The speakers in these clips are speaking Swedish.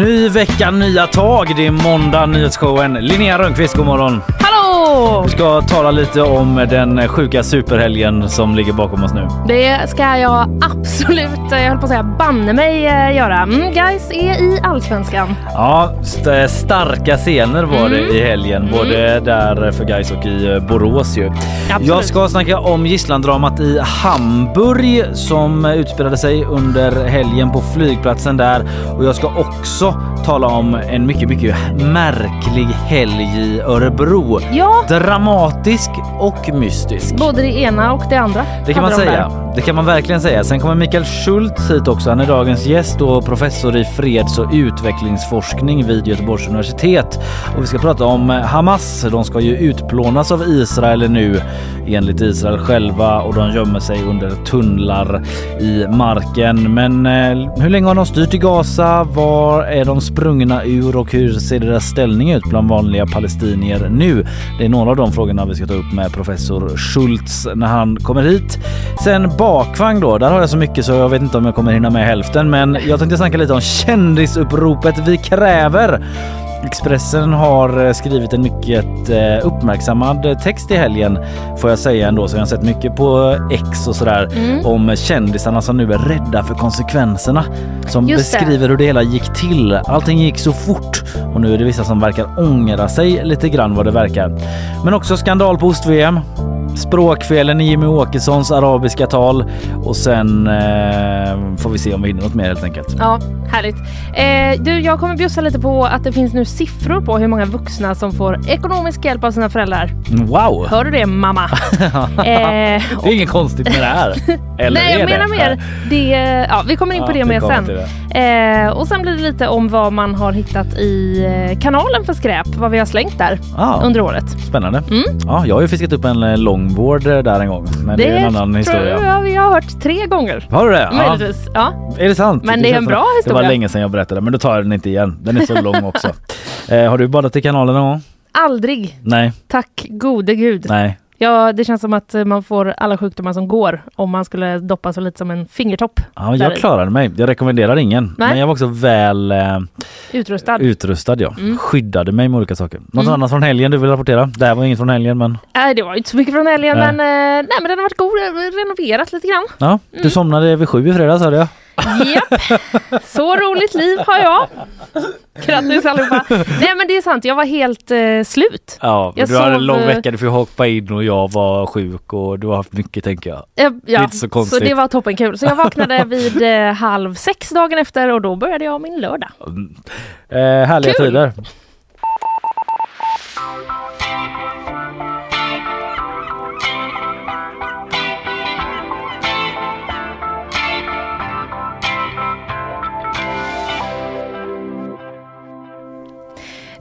Ny vecka, nya tag. Det är måndag, nyhetsshowen. Linnea Rönnqvist, god morgon. Hallå! Vi ska tala lite om den sjuka superhelgen som ligger bakom oss nu. Det ska jag absolut, jag höll på att säga banne mig eh, göra. Mm, guys är i Allsvenskan. Ja, st starka scener var det i helgen, både där för Gais och i eh, Borås ju. Absolut. Jag ska snacka om gisslandramat i Hamburg som utspelade sig under helgen på flygplatsen där och jag ska också tala om en mycket, mycket märklig helg i Örebro. Ja, Dramatisk och mystisk. både det ena och det andra. Det kan man de säga. där. Det kan man verkligen säga. Sen kommer Mikael Schultz hit också. Han är dagens gäst och professor i freds och utvecklingsforskning vid Göteborgs universitet. Och vi ska prata om Hamas. De ska ju utplånas av Israel nu enligt Israel själva och de gömmer sig under tunnlar i marken. Men eh, hur länge har de styrt i Gaza? Var är de sprungna ur och hur ser deras ställning ut bland vanliga palestinier nu? Det är några av de frågorna vi ska ta upp med professor Schultz när han kommer hit. Sen bakvagn då, där har jag så mycket så jag vet inte om jag kommer hinna med hälften men jag tänkte snacka lite om kändisuppropet vi kräver. Expressen har eh, skrivit en mycket eh, uppmärksammad text i helgen får jag säga ändå så jag har sett mycket på X och sådär Mm. om kändisarna som nu är rädda för konsekvenserna som Just det. beskriver hur det hela gick till. Allting gick så fort och nu är det vissa som verkar ångra sig lite grann vad det verkar. Men också skandal på ost-VM. Språkfelen i Jimmy Åkessons arabiska tal och sen eh, får vi se om vi hinner något mer helt enkelt. Ja, härligt. Eh, du, jag kommer bjussa lite på att det finns nu siffror på hur många vuxna som får ekonomisk hjälp av sina föräldrar. Wow! Hör du det mamma? eh, Det är inget konstigt med det här. Eller Nej, jag det? menar mer det. Ja, vi kommer in på Ja, det mer sen. det. Eh, och sen blir det lite om vad man har hittat i eh, kanalen för skräp, vad vi har slängt där Ja. under året. Spännande. Mm. Ja, jag har ju fiskat upp en eh, longboard eh, där en gång, men det, är en annan historia. tror jag har hört tre gånger. Har du det? Ja. Möjligtvis. Ja. Är det sant? Men det är en bra som- Det var historia. länge sedan jag berättade, men då tar jag den inte igen. Den är så lång också. Eh, har du badat i kanalen någon gång? Aldrig. Nej, Tack gode gud. nej. Ja, det känns som att eh, man får alla sjukdomar som går om man skulle doppa så lite som en fingertopp. Ja, jag klarade mig. Jag rekommenderar ingen. Nej. Men jag var också väl eh, Utrustad. utrustad. Ja. Mm. Skyddade mig med olika saker. Något Mm. annat från helgen du vill rapportera? Det här var inget från helgen men Nej, det var inte så mycket från helgen, Nej. men, eh, nej, men den har varit god. Renoverat lite grann. ja, Mm. du somnade vid sju i fredags hörde jag. Japp, så roligt liv har jag. Grattis allihopa. Nej men det är sant, jag var helt eh, slut. Ja, Jag du hade en sov, lång eh, vecka, du fick hoppa in och jag var sjuk och du har haft mycket tänker jag. Ja, inte så konstigt. det var toppenkul. Så jag vaknade vid eh, halv sex dagen efter och då började jag min lördag. Eh, härliga Kul. tider.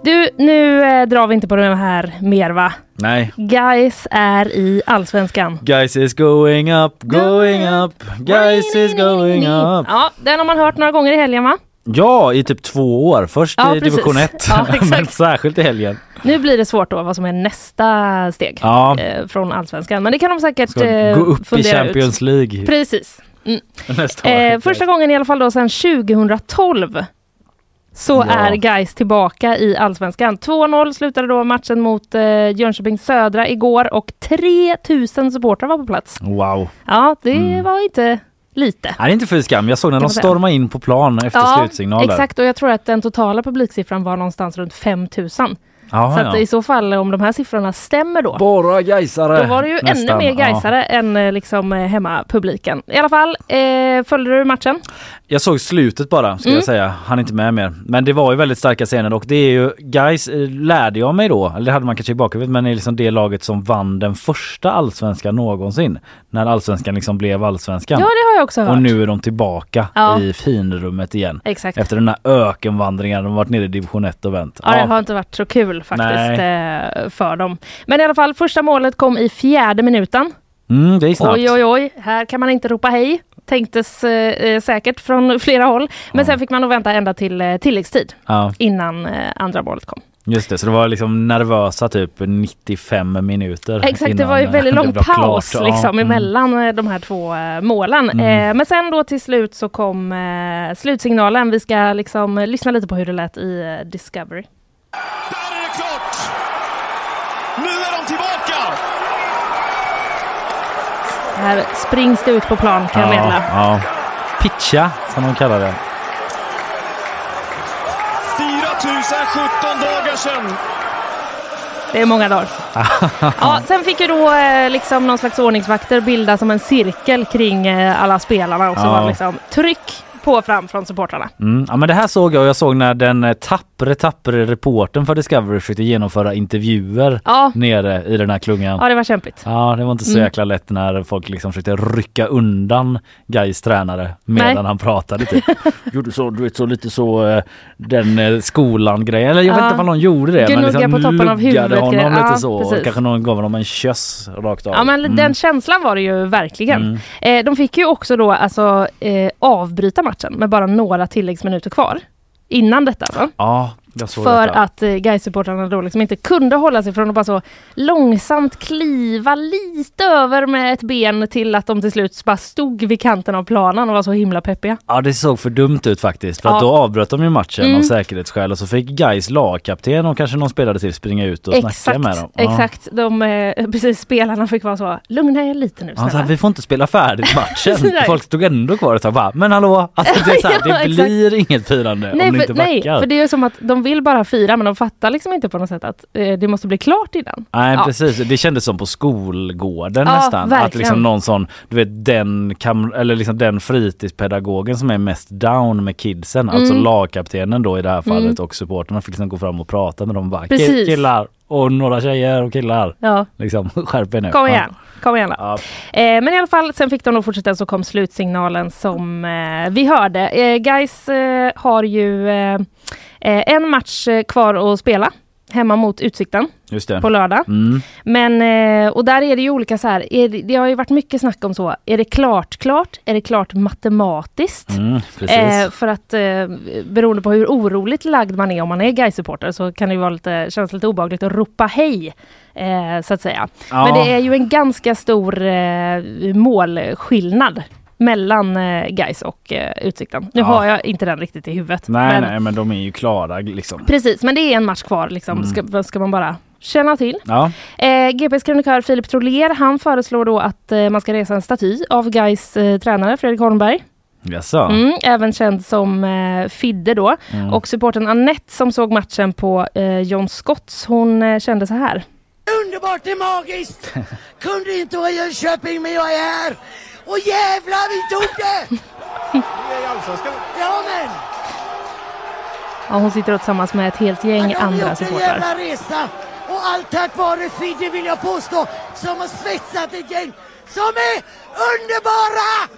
Du, nu eh, drar vi inte på det här mer va? Nej. Guys är i Allsvenskan. Guys is going up, going up, guys is going up. Ja, den har man hört några gånger i helgen va? Ja, i typ två år. Först Ja, i precis. division 1, Ja, men särskilt i helgen. Nu blir det svårt då vad som är nästa steg Ja, eh, från Allsvenskan. Men det kan de säkert ska eh, gå upp i fundera ut. Champions League Precis. nästa år. Eh, första gången i alla fall då sedan 2012 så Ja. är Geis tillbaka i Allsvenskan. 2-0 slutade då matchen mot eh, Jönköping Södra igår och 3000 supportrar var på plats. Wow. Ja, det Mm. var inte lite. Nej, det är inte för skam. Jag såg när de stormade in på plan efter Ja, slutsignal. där. exakt och jag tror att den totala publiksiffran var någonstans runt 5000. Jaha, så att ja. i så fall om de här siffrorna stämmer då Bara Gaisare. Då var det ju nästan. ännu mer Gaisare än eh, liksom eh, hemmapubliken. I alla fall, eh, följde du matchen? Jag såg slutet bara, ska Mm. jag säga. Han inte med mer. Men det var ju väldigt starka scener och det är ju, guys eh, lärde jag mig då, eller det hade man kanske i bakhuvudet, men det är liksom det laget som vann den första allsvenskan någonsin. När allsvenskan liksom blev allsvenskan. Ja, det har jag också hört. och nu är de tillbaka Ja. i finrummet igen. Exakt. Efter den här ökenvandringen, de har varit nere i division 1 och vänt. Ja, det har inte varit så kul faktiskt eh, för dem. Men i alla fall, första målet kom i fjärde minuten. Mm, det är snabbt. Oj, oj, oj, här kan man inte ropa hej. Tänktes eh, eh, säkert från flera håll. Men Ja. sen fick man nog vänta ända till eh, tilläggstid Ja. innan eh, andra målet kom. Just det, så det var liksom nervösa typ 95 minuter. Exakt, det var ju väldigt lång paus klart. Ja, liksom mm. emellan eh, de här två eh, målen. Mm. Eh, men sen då till slut så kom slutsignalen. Vi ska liksom lyssna lite på hur det lät i Discovery. Där är det klart! Nu är de tillbaka! Här springs det ut på plan kan jag meddela. Ja, pitcha som de kallar det. 4017 dagar sedan Det är många dagar. ja, sen fick ju då eh, liksom någon slags ordningsvakter bilda som en cirkel kring eh, alla spelarna och så Ja. var det liksom tryck på fram från supportrarna. Mm. Ja, men det här såg jag och jag såg när den eh, tappre tappre reporten för Discovery försökte genomföra intervjuer Ja, nere i den här klungan. ja det var kämpigt. Ja, det var inte så Mm. jäkla lätt när folk liksom försökte rycka undan Gais tränare medan Nej. han pratade. Typ. gjorde så, du vet så lite så eh, den eh, skolan grejen. Eller jag vet Ja. inte om någon gjorde det. Gnugga på toppen av huvudet honom lite Ja, så. precis. Kanske någon gav honom en köss rakt av. Ja men Mm. den känslan var det ju verkligen. Mm. Eh, de fick ju också då alltså eh, avbryta matchen med bara några tilläggsminuter kvar. Innan detta alltså. Ja, för detta. att eh, Gais-supportrarna då liksom inte kunde hålla sig från att bara så långsamt kliva lite över med ett ben till att de till slut bara stod vid kanten av planen och var så himla peppiga. Ja det såg för dumt ut faktiskt. För Ja. då avbröt de ju matchen Mm. av säkerhetsskäl och så fick Gais lagkapten och kanske någon spelare till springa ut och snacka Exakt, med dem. Ja. exakt. De, eh, precis, spelarna fick vara så, lugna er lite nu Han sa snälla. vi får inte spela färdigt matchen. Nej. Folk stod ändå kvar och sa bara, men hallå, alltså, det, är så här, Ja, det blir inget firande Nej om ni inte nej, backar. för det är som att de vill bara fira men de fattar liksom inte på något sätt att eh, det måste bli klart innan. Nej Ja. precis, det kändes som på skolgården Ja, nästan. Att verkligen. liksom någon sån, du vet den, kam- eller liksom den fritidspedagogen som är mest down med kidsen, alltså Mm. lagkaptenen då i det här fallet Mm. och supporterna fick liksom gå fram och prata med dem bara Precis. killar och några tjejer och killar. Ja, Liksom skärp er nu. kom igen. Kom igen. Ja. Eh, men i alla fall, sen fick de nog fortsätta så kom slutsignalen som eh, vi hörde. Eh, guys eh, har ju eh, en match eh, kvar att spela hemma mot Utsikten på lördag. Mm. Men, eh, och där är det ju olika så här, är det, det har ju varit mycket snack om så, är det klart klart? Är det klart matematiskt? Mm. Eh, för att eh, beroende på hur oroligt lagd man är om man är guys supporter så kan det ju vara lite, kännas lite obehagligt att ropa hej. Eh, så att säga. ja. Men det är ju en ganska stor eh, målskillnad mellan eh, och eh, Utsikten. Nu Ja. har jag inte den riktigt i huvudet. Nej, men, nej, men de är ju klara liksom. Precis, men det är en match kvar liksom. Mm. Ska, ska man bara känna till. Ja, Eh, GPs krönikör Filip Troler, han föreslår då att eh, man ska resa en staty av Gais eh, tränare Fredrik Holmberg. jaså? Mm, även känd som eh, Fidde då. Mm. Och supporten Annette som såg matchen på eh, John Scotts, hon eh, kände så här. Underbart, det är magiskt! Kunde inte vara i Jönköping, men jag är här! Och jävlar, vi tog det! Ja men! Ja, hon sitter tillsammans med ett helt gäng de har andra gjort en supportrar. jävla resa! Och allt tack vare Fidde vill jag påstå, som har svetsat ett gäng som är underbara!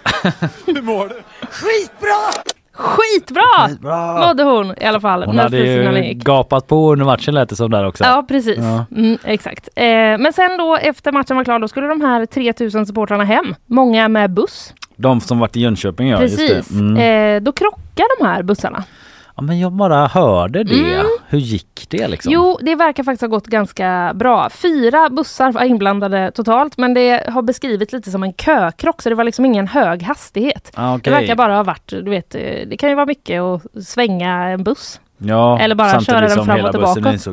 Hur mår du? Skitbra! Skitbra! Bra! Mådde hon i alla fall. Hon hade ju gapat på under matchen lät det som där också. Ja, precis. Ja. Mm, exakt. Eh, men sen då efter matchen var klar, då skulle de här 3000 supportrarna hem. Många med buss. De som varit i Jönköping ja, precis. Mm. Eh, då krockar de här bussarna. Ja, men jag bara hörde det. Mm. Hur gick det liksom? Jo, det verkar faktiskt ha gått ganska bra. Fyra bussar var inblandade totalt, men det har beskrivits lite som en kökrock, så det var liksom ingen hög hastighet. ah, Det okej. verkar bara ha varit, du vet, eh, det kan ju vara mycket att svänga en buss. ja, eller bara köra den fram och tillbaka. så.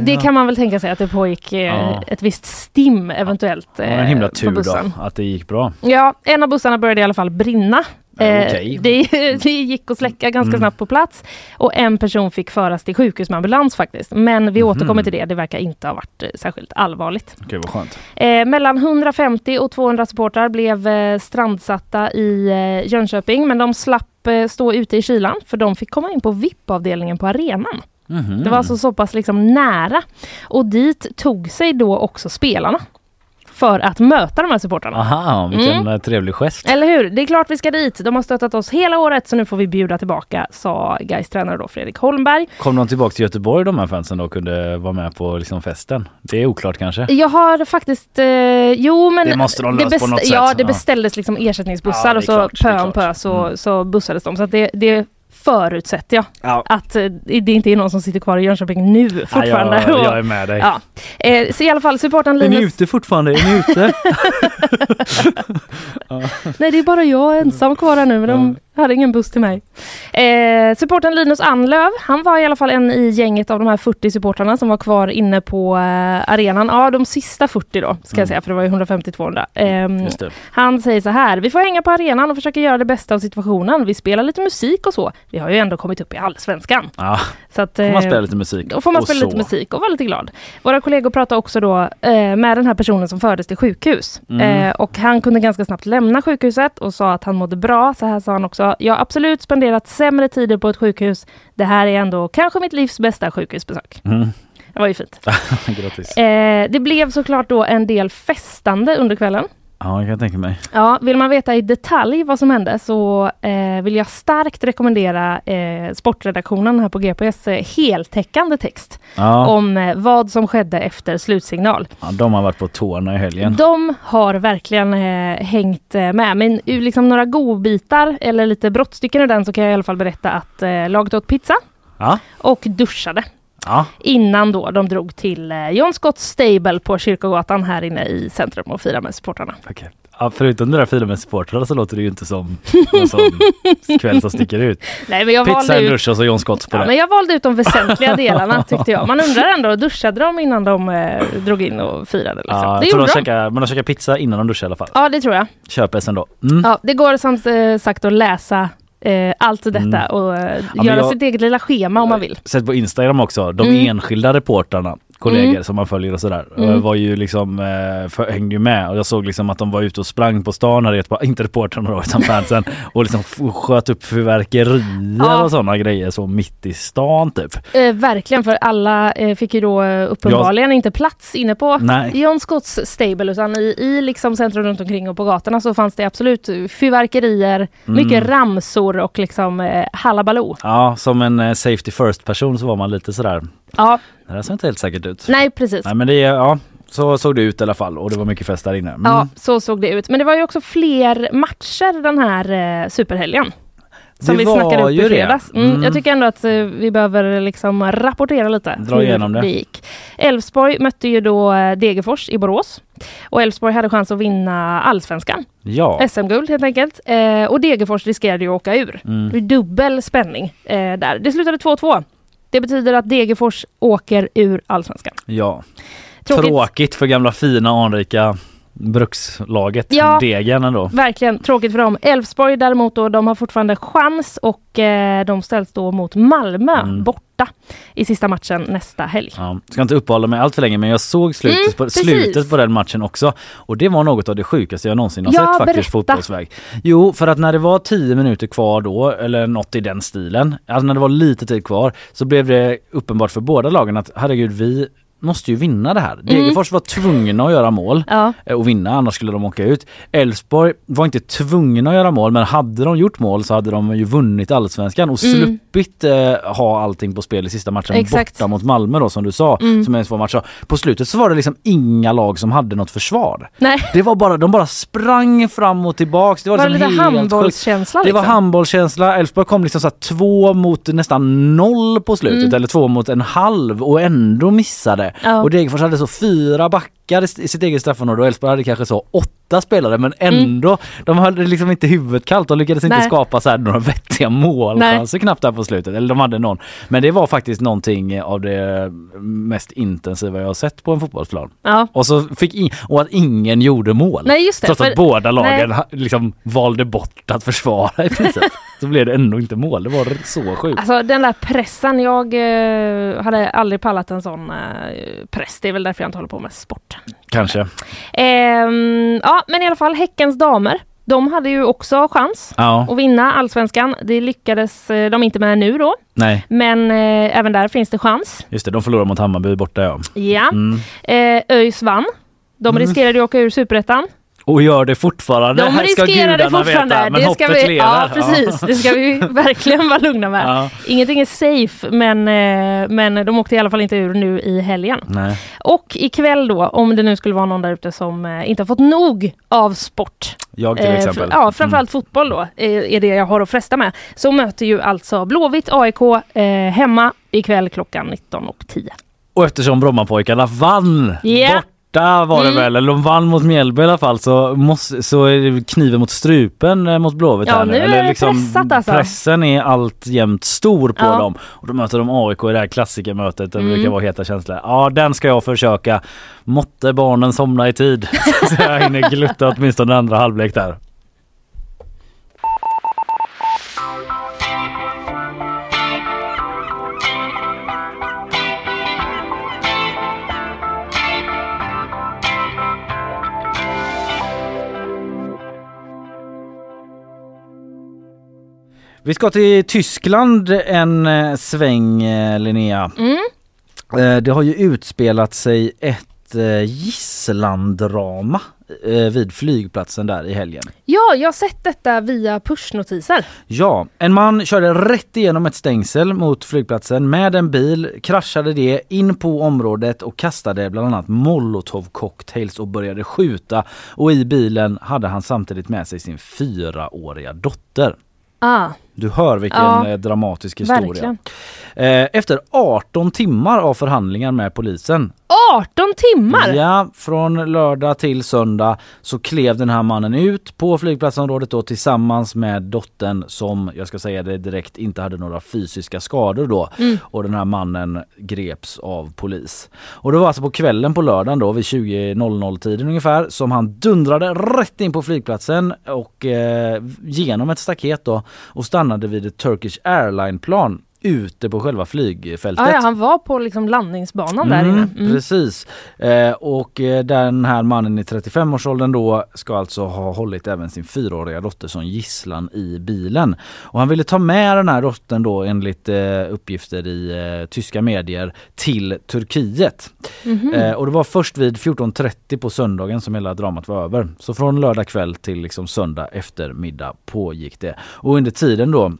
Det kan man väl tänka sig att det pågick eh, Ja. ett visst stim eventuellt Ja, eh, en himla på tur då att det gick bra. Ja, en av bussarna började i alla fall brinna. Eh, okej. det, det gick att släcka ganska Mm. snabbt på plats och en person fick föras till sjukhus med ambulans faktiskt. Men vi Mhm. återkommer till det, det verkar inte ha varit eh, särskilt allvarligt. Okej, vad skönt. Eh, mellan 150 och 200 supportrar blev eh, strandsatta i eh, Jönköping men de slapp eh, stå ute i kylan för de fick komma in på VIP-avdelningen på arenan. Mhm. Det var alltså så pass liksom nära. Och dit tog sig då också spelarna. För att möta de här supportrarna. Aha, vilken Mm. eh, trevlig gest. Eller hur? Det är klart vi ska dit. De har stöttat oss hela året så nu får vi bjuda tillbaka, sa Gais tränare då Fredrik Holmberg. Kom de tillbaka till Göteborg de här fansen då och kunde vara med på liksom, festen? Det är oklart kanske? Jag har faktiskt, eh, jo men Det måste de lösa på något sätt. Ja, det beställdes liksom ersättningsbussar Ja, och så klart, pö om pö så, Mm. så bussades de. Så det, det förutsätter jag. Ja. Att eh, det inte är någon som sitter kvar i Jönköping nu fortfarande. Ja, jag, jag är med dig. Ja. Eh, så i alla fall supporten Är ni Linus. ute fortfarande? Är ni ute? Nej det är bara jag ensam kvar här nu men de hade ingen buss till mig. Eh, supporten Linus Anlöv, han var i alla fall en i gänget av de här 40 supportrarna som var kvar inne på eh, arenan. Ja de sista 40 då ska jag säga för det var ju 150-200. Ehm, Just det. han säger så här, vi får hänga på arenan och försöka göra det bästa av situationen. Vi spelar lite musik och så. Vi har ju ändå kommit upp i allsvenskan. Ja, Så att, får man eh, spela lite musik. då får man och spela så. lite musik och vara lite glad. Våra kollegor pratade också då eh, med den här personen som fördes till sjukhus. Mm. Eh, och han kunde ganska snabbt lämna sjukhuset och sa att han mådde bra. Så här sa han också. Jag har absolut spenderat sämre tider på ett sjukhus. Det här är ändå kanske mitt livs bästa sjukhusbesök. Mm. Det var ju fint. Eh, det blev såklart då en del festande under kvällen. Ja, jag kan tänka mig. Ja, vill man veta i detalj vad som hände så eh, vill jag starkt rekommendera eh, sportredaktionen här på GPS eh, heltäckande text Ja, om eh, vad som skedde efter slutsignal. ja, de har varit på tårna i helgen. De har verkligen eh, hängt med. Men ur liksom några godbitar eller lite brottstycken ur den så kan jag i alla fall berätta att eh, laget åt pizza Ja, och duschade ja. innan då de drog till eh, John Scott Stable på Kyrkogatan här inne i centrum och firade med supportrarna. okej. Ja, förutom det där fina med supportrarna så låter det ju inte som en sån kväll som sticker ut. Nej, men jag Pizza, valde ut dusch och så John Scotts på Ja, det. men jag valde ut de väsentliga delarna tyckte jag. Man undrar ändå, duschade de innan de eh, drog in och firade? Liksom? Ja, det jag tror gjorde de käkar, men de käkar pizza innan de duschar i alla fall. Ja, det tror jag. Köpes ändå. Mm. Ja, det går som eh, sagt att läsa eh, allt detta Mm. och eh, men göra jag- sitt eget lilla schema om man vill. Sett på Instagram också, de Mm. enskilda reportrarna, kollegor Mm. som man följer och sådär, Mm. var ju liksom, eh, för, hängde ju med och jag såg liksom att de var ute och sprang på stan, ett par, inte reportrarna då utan fansen, och liksom sköt upp fyrverkerier Ja. och sådana grejer så mitt i stan typ. Eh, verkligen, för alla eh, fick ju då eh, uppenbarligen inte plats inne på Nej. John Scotts Stable utan i, i liksom centrum runt omkring och på gatorna så fanns det absolut fyrverkerier, Mm. mycket ramsor och liksom eh, halabaloo. Ja, som en eh, safety first person så var man lite sådär, Ja, det här ser inte helt säkert ut. nej precis. Nej men det, är- ja, så såg det ut i alla fall och det var mycket fest där inne. Mm. Ja, så såg det ut. Men det var ju också fler matcher den här eh, superhelgen. Som Det vi var snackade upp i fredags. Mm, Mm. Jag tycker ändå att eh, vi behöver liksom rapportera lite Dra igenom det. gick. Elfsborg mötte ju då eh, Degerfors i Borås. Och Elfsborg hade chans att vinna allsvenskan. Ja. SM-guld helt enkelt. Eh, och Degerfors riskerade ju att åka ur. Mm. Det är dubbel spänning eh, där. Det slutade 2-2. Det betyder att Degerfors åker ur allsvenskan. Ja. Tråkigt. Tråkigt för gamla fina anrika brukslaget Ja. Degen ändå. Verkligen tråkigt för dem. Elfsborg däremot då, de har fortfarande chans och eh, de ställs då mot Malmö Mm. borta i sista matchen nästa helg. Ja. Ska inte uppehålla mig allt för länge men jag såg slutet, Mm, på, precis. slutet på den matchen också. Och det var något av det sjukaste jag någonsin har Ja, sett faktiskt berätta. fotbollsväg. Jo, för att när det var 10 minuter kvar då, eller något i den stilen, alltså när det var lite tid kvar, så blev det uppenbart för båda lagen att herregud vi måste ju vinna det här. Degerfors var tvungna att göra mål Ja, eh, och vinna annars skulle de åka ut. Elfsborg var inte tvungna att göra mål men hade de gjort mål så hade de ju vunnit allsvenskan och Mm. sluppit eh, ha allting på spel i sista matchen Exakt. borta mot Malmö då som du sa Mm. som är en svår match. På slutet så var det liksom inga lag som hade något försvar. nej. Det var bara, de bara sprang fram och tillbaks. Det var, Var det liksom lite handbollskänsla Det var liksom? handbollskänsla. Elfsborg kom liksom så två mot nästan noll på slutet Mm. eller två mot en halv och ändå missade. Och Degerfors hade så fyra backar i i sitt eget straffområde och Elfsborg hade kanske så åtta spelare men ändå, de hade liksom inte huvudet kallt. De lyckades inte Mm. Nej. skapa så några vettiga målchanser knappt där på slutet. Eller de hade någon. Men det var faktiskt någonting av det mest intensiva jag har sett på en fotbollsplan. Ja. Och så fick in, och att ingen gjorde mål. Nej just det. Trots för- att båda lagen nej. liksom valde bort att försvara i princip. så blev det ändå inte mål. Det var så sjukt. Alltså den där pressen, jag eh, hade aldrig pallat en sån eh, press. Det är väl därför jag inte håller på med sport. Kanske. Ehm, ja, men i alla fall Häckens damer. De hade ju också chans Ja, att vinna allsvenskan. Det lyckades eh, de inte med nu då. nej. Men eh, även där finns det chans. Just det, de förlorade mot Hammarby borta ja. Ja. Mm. Eh, ÖIS vann. De Mm. riskerade ju att åka ur superettan. Och gör det fortfarande. De Här ska riskerar det fortfarande. Veta, men det ska hoppet vi, lever. ja, precis. Det ska vi verkligen vara lugna med. Ja. Ingenting är safe, men, eh, men de åkte i alla fall inte ur nu i helgen. Nej. Och ikväll då, om det nu skulle vara någon där ute som eh, inte har fått nog av sport. Jag till eh, exempel. fr- ja, framförallt fotboll då, är, det jag har att fresta med. Så möter ju alltså Blåvitt AIK eh, hemma ikväll klockan 19.10. Och eftersom Brommapojkarna vann Ja. Borta var det Mm. väl, eller de vann mot Mjällby i alla fall så, måste, så är det kniven mot strupen eh, mot Blåvitt Ja, nu är Eller det pressat alltså. Pressen är alltjämt stor på Ja. dem. Och då möter de AIK i det här klassikermötet, det Mm. brukar vara heta känslor. Ja den ska jag försöka. Måtte barnen somna i tid. så jag hinner glutta åtminstone andra halvlek där. Vi ska till Tyskland en eh, sväng eh, Linnea. Mm. Eh, Det har ju utspelat sig ett gisslandrama vid flygplatsen där i helgen. Ja, jag har sett detta via pushnotiser. Ja, en man körde rätt igenom ett stängsel mot flygplatsen med en bil, kraschade det in på området och kastade bland annat molotovcocktails och började skjuta. Och i bilen hade han samtidigt med sig sin fyraåriga dotter. Ah, Du hör vilken Ja, eh, dramatisk historia. verkligen. Eh, Efter 18 timmar av förhandlingar med polisen 18 timmar! Ja, från lördag till söndag så klev den här mannen ut på flygplatsområdet då tillsammans med dottern som, jag ska säga det direkt, inte hade några fysiska skador då. Mm. Och den här mannen greps av polis. Och det var alltså på kvällen på lördagen då vid 20.00 tiden ungefär som han dundrade rätt in på flygplatsen och eh, genom ett staket då och stannade vid ett Turkish Airline-plan ute på själva flygfältet. Ah, ja, han var på liksom landningsbanan där inne. Mm. Precis. Eh, och eh, den här mannen i 35-årsåldern då ska alltså ha hållit även sin fyraåriga dotter som gisslan i bilen. Och han ville ta med den här dottern då enligt eh, uppgifter i eh, tyska medier till Turkiet. Mhm. Eh, och det var först vid 14.30 på söndagen som hela dramat var över. Så från lördag kväll till liksom söndag eftermiddag pågick det. Och under tiden då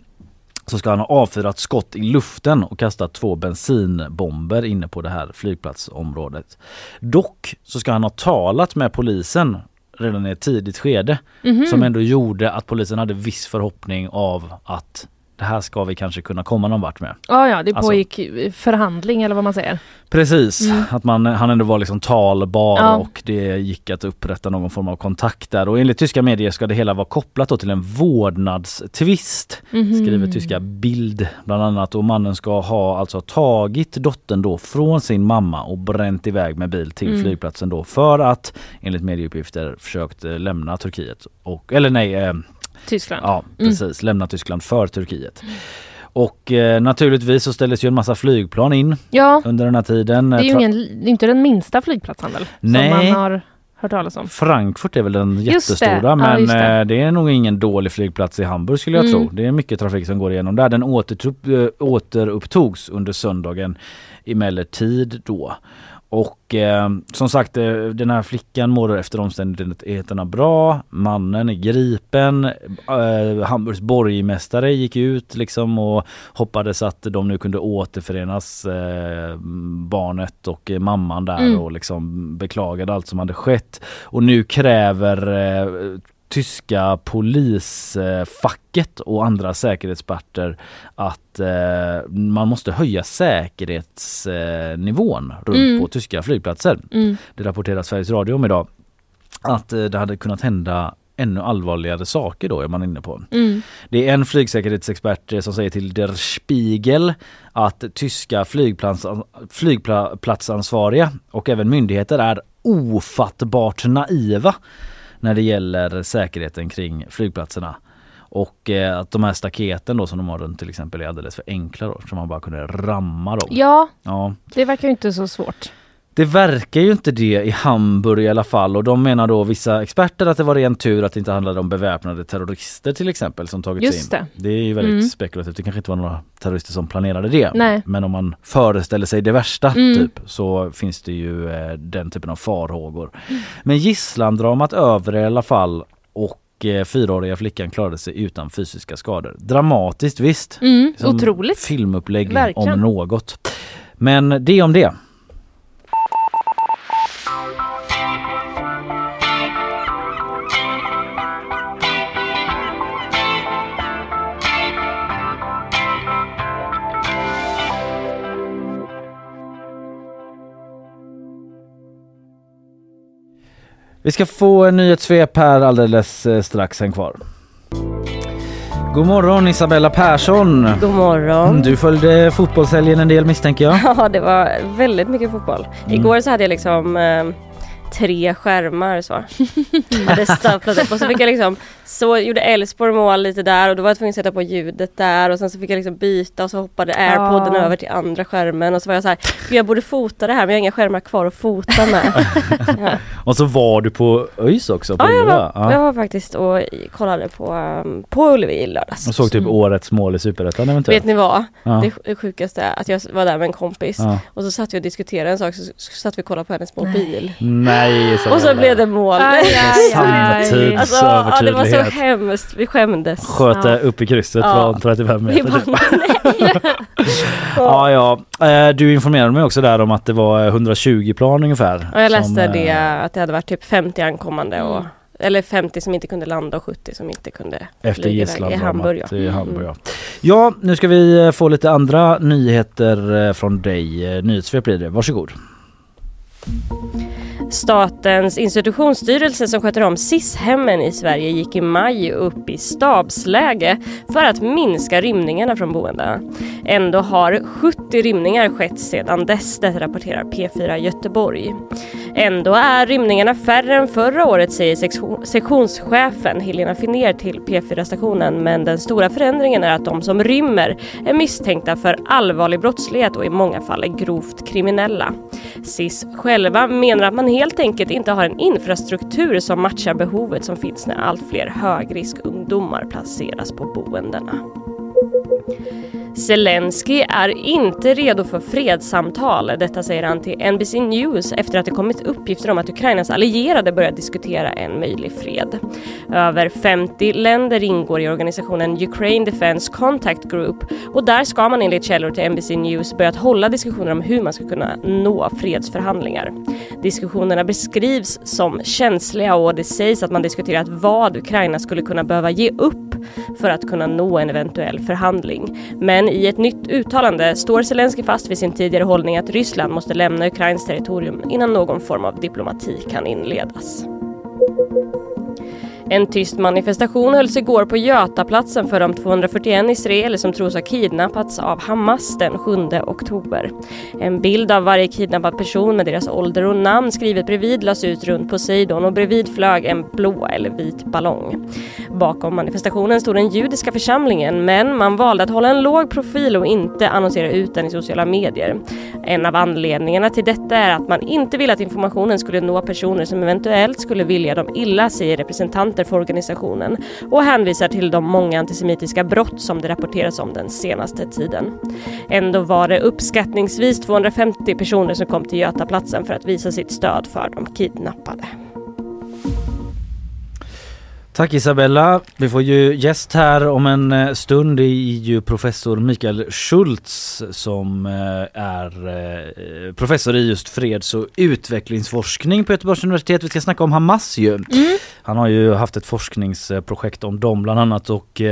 så ska han ha avfyrat skott i luften och kastat två bensinbomber inne på det här flygplatsområdet. Dock så ska han ha talat med polisen redan i ett tidigt skede Mhm. som ändå gjorde att polisen hade viss förhoppning av att det här ska vi kanske kunna komma någon vart med. Ah, ja, det Alltså- pågick förhandling eller vad man säger. Precis, att man, han ändå var liksom talbar Ja. och det gick att upprätta någon form av kontakt där. Och enligt tyska medier ska det hela vara kopplat till en vårdnadstvist. Mhm. Skriver tyska Bild bland annat. Och mannen ska ha alltså tagit dottern då från sin mamma och bränt iväg med bil till Mm. flygplatsen då för att enligt medieuppgifter försökt eh, lämna Turkiet. Och, eller nej, eh, Tyskland. Ja Mm. precis, lämna Tyskland för Turkiet. Och eh, naturligtvis så ställdes ju en massa flygplan in Ja, under den här tiden. det är ju ingen, det är inte den minsta flygplatsen väl? Nej. Som man har hört talas om. Frankfurt är väl den det, jättestora ja, men just det. eh, det är nog ingen dålig flygplats i Hamburg skulle jag Mm. tro. Det är mycket trafik som går igenom där. Den återupp, eh, återupptogs under söndagen emellertid då. Och eh, som sagt eh, den här flickan mår efter omständigheterna bra. Mannen är gripen. Eh, Hamburgs borgmästare gick ut liksom och hoppades att de nu kunde återförenas eh, barnet och mamman där Mm. och liksom beklagade allt som hade skett. Och nu kräver eh, tyska polisfacket och andra säkerhetsexperter att eh, man måste höja säkerhetsnivån runt Mm. på tyska flygplatser. Mm. Det rapporterar Sveriges Radio om idag. Att eh, det hade kunnat hända ännu allvarligare saker då är man inne på. Mm. Det är en flygsäkerhetsexpert eh, som säger till Der Spiegel att tyska flygplats, flygplatsansvariga och även myndigheter är ofattbart naiva när det gäller säkerheten kring flygplatserna. Och eh, att de här staketen då som de har runt till exempel är alldeles för enkla då, så man bara kunde ramma dem. Ja, Ja, det verkar ju inte så svårt. Det verkar ju inte det i Hamburg i alla fall och de menar då vissa experter att det var ren tur att det inte handlade om beväpnade terrorister till exempel som tagit Just sig in. det. Det är ju väldigt Mm. spekulativt. Det kanske inte var några terrorister som planerade det. Nej. Men om man föreställer sig det värsta Mm. typ så finns det ju eh, den typen av farhågor. Men gisslandramat över i alla fall och eh, fyraåriga flickan klarade sig utan fysiska skador. Dramatiskt visst. Mm, otroligt. Filmupplägg Verkligen. om något. Men det om det. Vi ska få en nyhetssvep här alldeles eh, strax en kvar. God morgon Isabella Persson! God morgon. Du följde fotbollshelgen en del misstänker jag. Ja, det var väldigt mycket fotboll. Mm. Igår så hade jag liksom eh, tre skärmar så. hade staplat upp och så fick jag liksom så gjorde Elfsborg mål lite där och då var jag tvungen att sätta på ljudet där och sen så fick jag liksom byta och så hoppade airpodden Ah. över till andra skärmen och så var jag så här, "Gud, jag borde fota det här men jag har inga skärmar kvar att fota med. ja. Och så var du på ÖIS också på Ja, jag var, jag var faktiskt och kollade på, um, på Ullevi i lördags. Och såg typ årets mål i Superettan eventuellt. Vet ni vad? Ja. Det, sjukaste är att jag var där med en kompis Ja. och så satt vi och diskuterade en sak så, så satt vi och kollade på hennes mobil. Nej Isabella. Och så blev det mål. Aj, aj, aj. Samtids- Alltså, ja, det var så hemskt. Vi skämdes. Sköt Ja. upp i krysset Ja. från 35 Vi meter. bara, typ. nej. Ja, ja. Eh, Du informerade mig också där om att det var 120 plan ungefär. Och jag läste som, eh, det att det hade varit typ 50 ankommande och Mm. eller 50 som inte kunde landa och 70 som inte kunde Efter flyga iväg gisslan i Hamburg. Ja. i Hamburg Mm. ja. ja, nu ska vi eh, få lite andra nyheter eh, från dig. Eh, Nyhetssvep blir det. Varsågod. Statens institutionsstyrelse som sköter om SIS-hemmen i Sverige gick i maj upp i stabsläge för att minska rymningarna från boendena. Ändå har 70 rymningar skett sedan dess, det rapporterar P4 Göteborg. Ändå är rymningarna färre än förra året säger sektionschefen Helena Finner till P4-stationen men den stora förändringen är att de som rymmer är misstänkta för allvarlig brottslighet och i många fall är grovt kriminella. SIS själva menar att man helt enkelt inte har en infrastruktur som matchar behovet som finns när allt fler högriskungdomar placeras på boendena. Zelensky är inte redo för fredssamtal. Detta säger han till NBC News efter att det kommit uppgifter om att Ukrainas allierade börjat diskutera en möjlig fred. Över 50 länder ingår i organisationen Ukraine Defense Contact Group och där ska man enligt källor till NBC News börjat hålla diskussioner om hur man ska kunna nå fredsförhandlingar. Diskussionerna beskrivs som känsliga och det sägs att man diskuterat vad Ukraina skulle kunna behöva ge upp för att kunna nå en eventuell förhandling. Men i ett nytt uttalande står Zelensky fast vid sin tidigare hållning att Ryssland måste lämna Ukrains territorium innan någon form av diplomati kan inledas. En tyst manifestation hölls igår på Götaplatsen för de 241 israeler som tros ha kidnappats av Hamas den 7 oktober. En bild av varje kidnappad person med deras ålder och namn skrivet bredvid lades ut runt Poseidon och bredvid flög en blå eller vit ballong. Bakom manifestationen stod den judiska församlingen men man valde att hålla en låg profil och inte annonsera ut den i sociala medier. En av anledningarna till detta är att man inte vill att informationen skulle nå personer som eventuellt skulle vilja dem illa, säger representanter för organisationen och hänvisar till de många antisemitiska brott som det rapporteras om den senaste tiden. Ändå var det uppskattningsvis 250 personer som kom till Götaplatsen för att visa sitt stöd för de kidnappade. Tack Isabella. Vi får ju gäst här om en eh, stund. Det är ju professor Mikael Schultz som eh, är eh, professor i just freds och utvecklingsforskning på Göteborgs universitet. Vi ska snacka om Hamas ju. Han har ju haft ett forskningsprojekt om dem bland annat och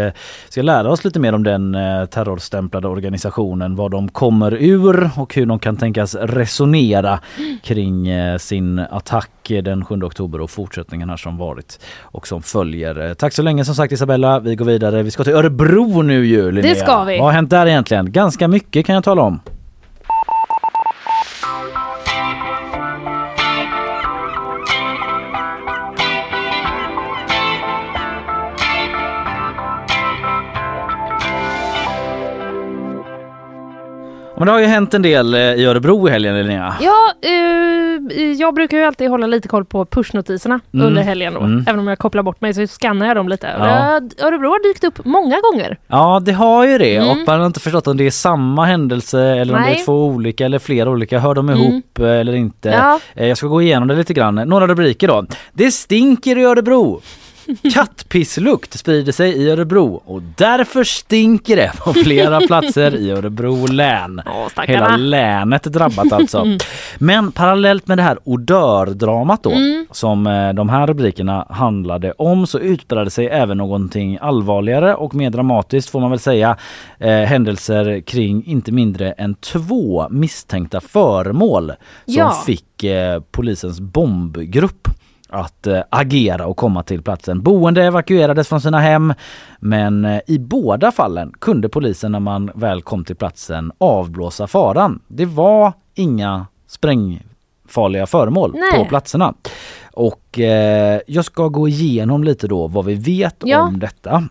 ska lära oss lite mer om den terrorstämplade organisationen, vad de kommer ur och hur de kan tänkas resonera kring eh, sin attack eh, den 7 oktober och fortsättningen här som varit och som följer. Eh, Tack så länge som sagt Isabella. Vi går vidare. Vi ska till Örebro nu ju Linnea. ska vi. Vad har hänt där egentligen? Ganska mycket kan jag tala om. Men det har ju hänt en del eh, i Örebro i helgen Linnea. Ja, eh, jag brukar ju alltid hålla lite koll på pushnotiserna Mm. under helgen då. Mm. Även om jag kopplar bort mig så skannar jag dem lite. Ja. Örebro har dykt upp många gånger. Ja det har ju det Mm. och man har inte förstått om det är samma händelse eller om det Nej. är två olika eller flera olika. Hör de Mm. ihop eh, eller inte? Ja. Eh, Jag ska gå igenom det lite grann. Några rubriker då. Det stinker i Örebro. Kattpisslukt sprider sig i Örebro och därför stinker det på flera platser i Örebro län. Åh. Hela länet är drabbat alltså. Men parallellt med det här odördramat då Mm. som eh, de här rubrikerna handlade om så utbredde sig även någonting allvarligare och mer dramatiskt får man väl säga eh, händelser kring inte mindre än två misstänkta föremål som Ja. fick eh, polisens bombgrupp att eh, agera och komma till platsen. Boende evakuerades från sina hem men eh, i båda fallen kunde polisen när man väl kom till platsen avblåsa faran. Det var inga sprängfarliga föremål Nej. på platserna. Och eh, jag ska gå igenom lite då vad vi vet Ja. om detta.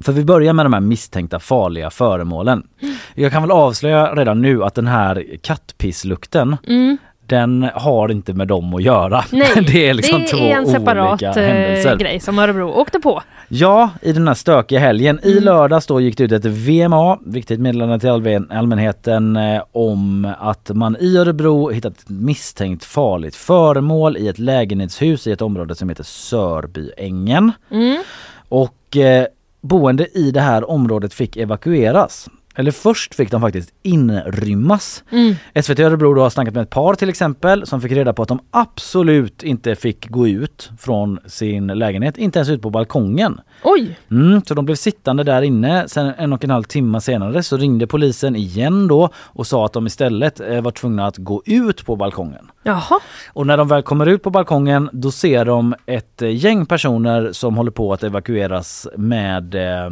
För vi börjar med de här misstänkta farliga föremålen. Jag kan väl avslöja redan nu att den här kattpisslukten Mm. Den har inte med dem att göra. Nej, det är liksom det är en separat eh, händelser. grej som Örebro åkte på. Ja, i den här stökiga helgen. I Mm. lördags då gick det ut ett VMA, viktigt meddelande till allmän- allmänheten eh, om att man i Örebro hittat ett misstänkt farligt föremål i ett lägenhetshus i ett område som heter Sörbyängen. Mm. Och eh, boende i det här området fick evakueras. Eller först fick de faktiskt inrymmas. Mm. SVT Örebro har snackat med ett par till exempel som fick reda på att de absolut inte fick gå ut från sin lägenhet, inte ens ut på balkongen. Oj! Mm, så de blev sittande där inne. Sen en och en halv timme senare så ringde polisen igen då och sa att de istället eh, var tvungna att gå ut på balkongen. Jaha. Och när de väl kommer ut på balkongen då ser de ett eh, gäng personer som håller på att evakueras med, eh,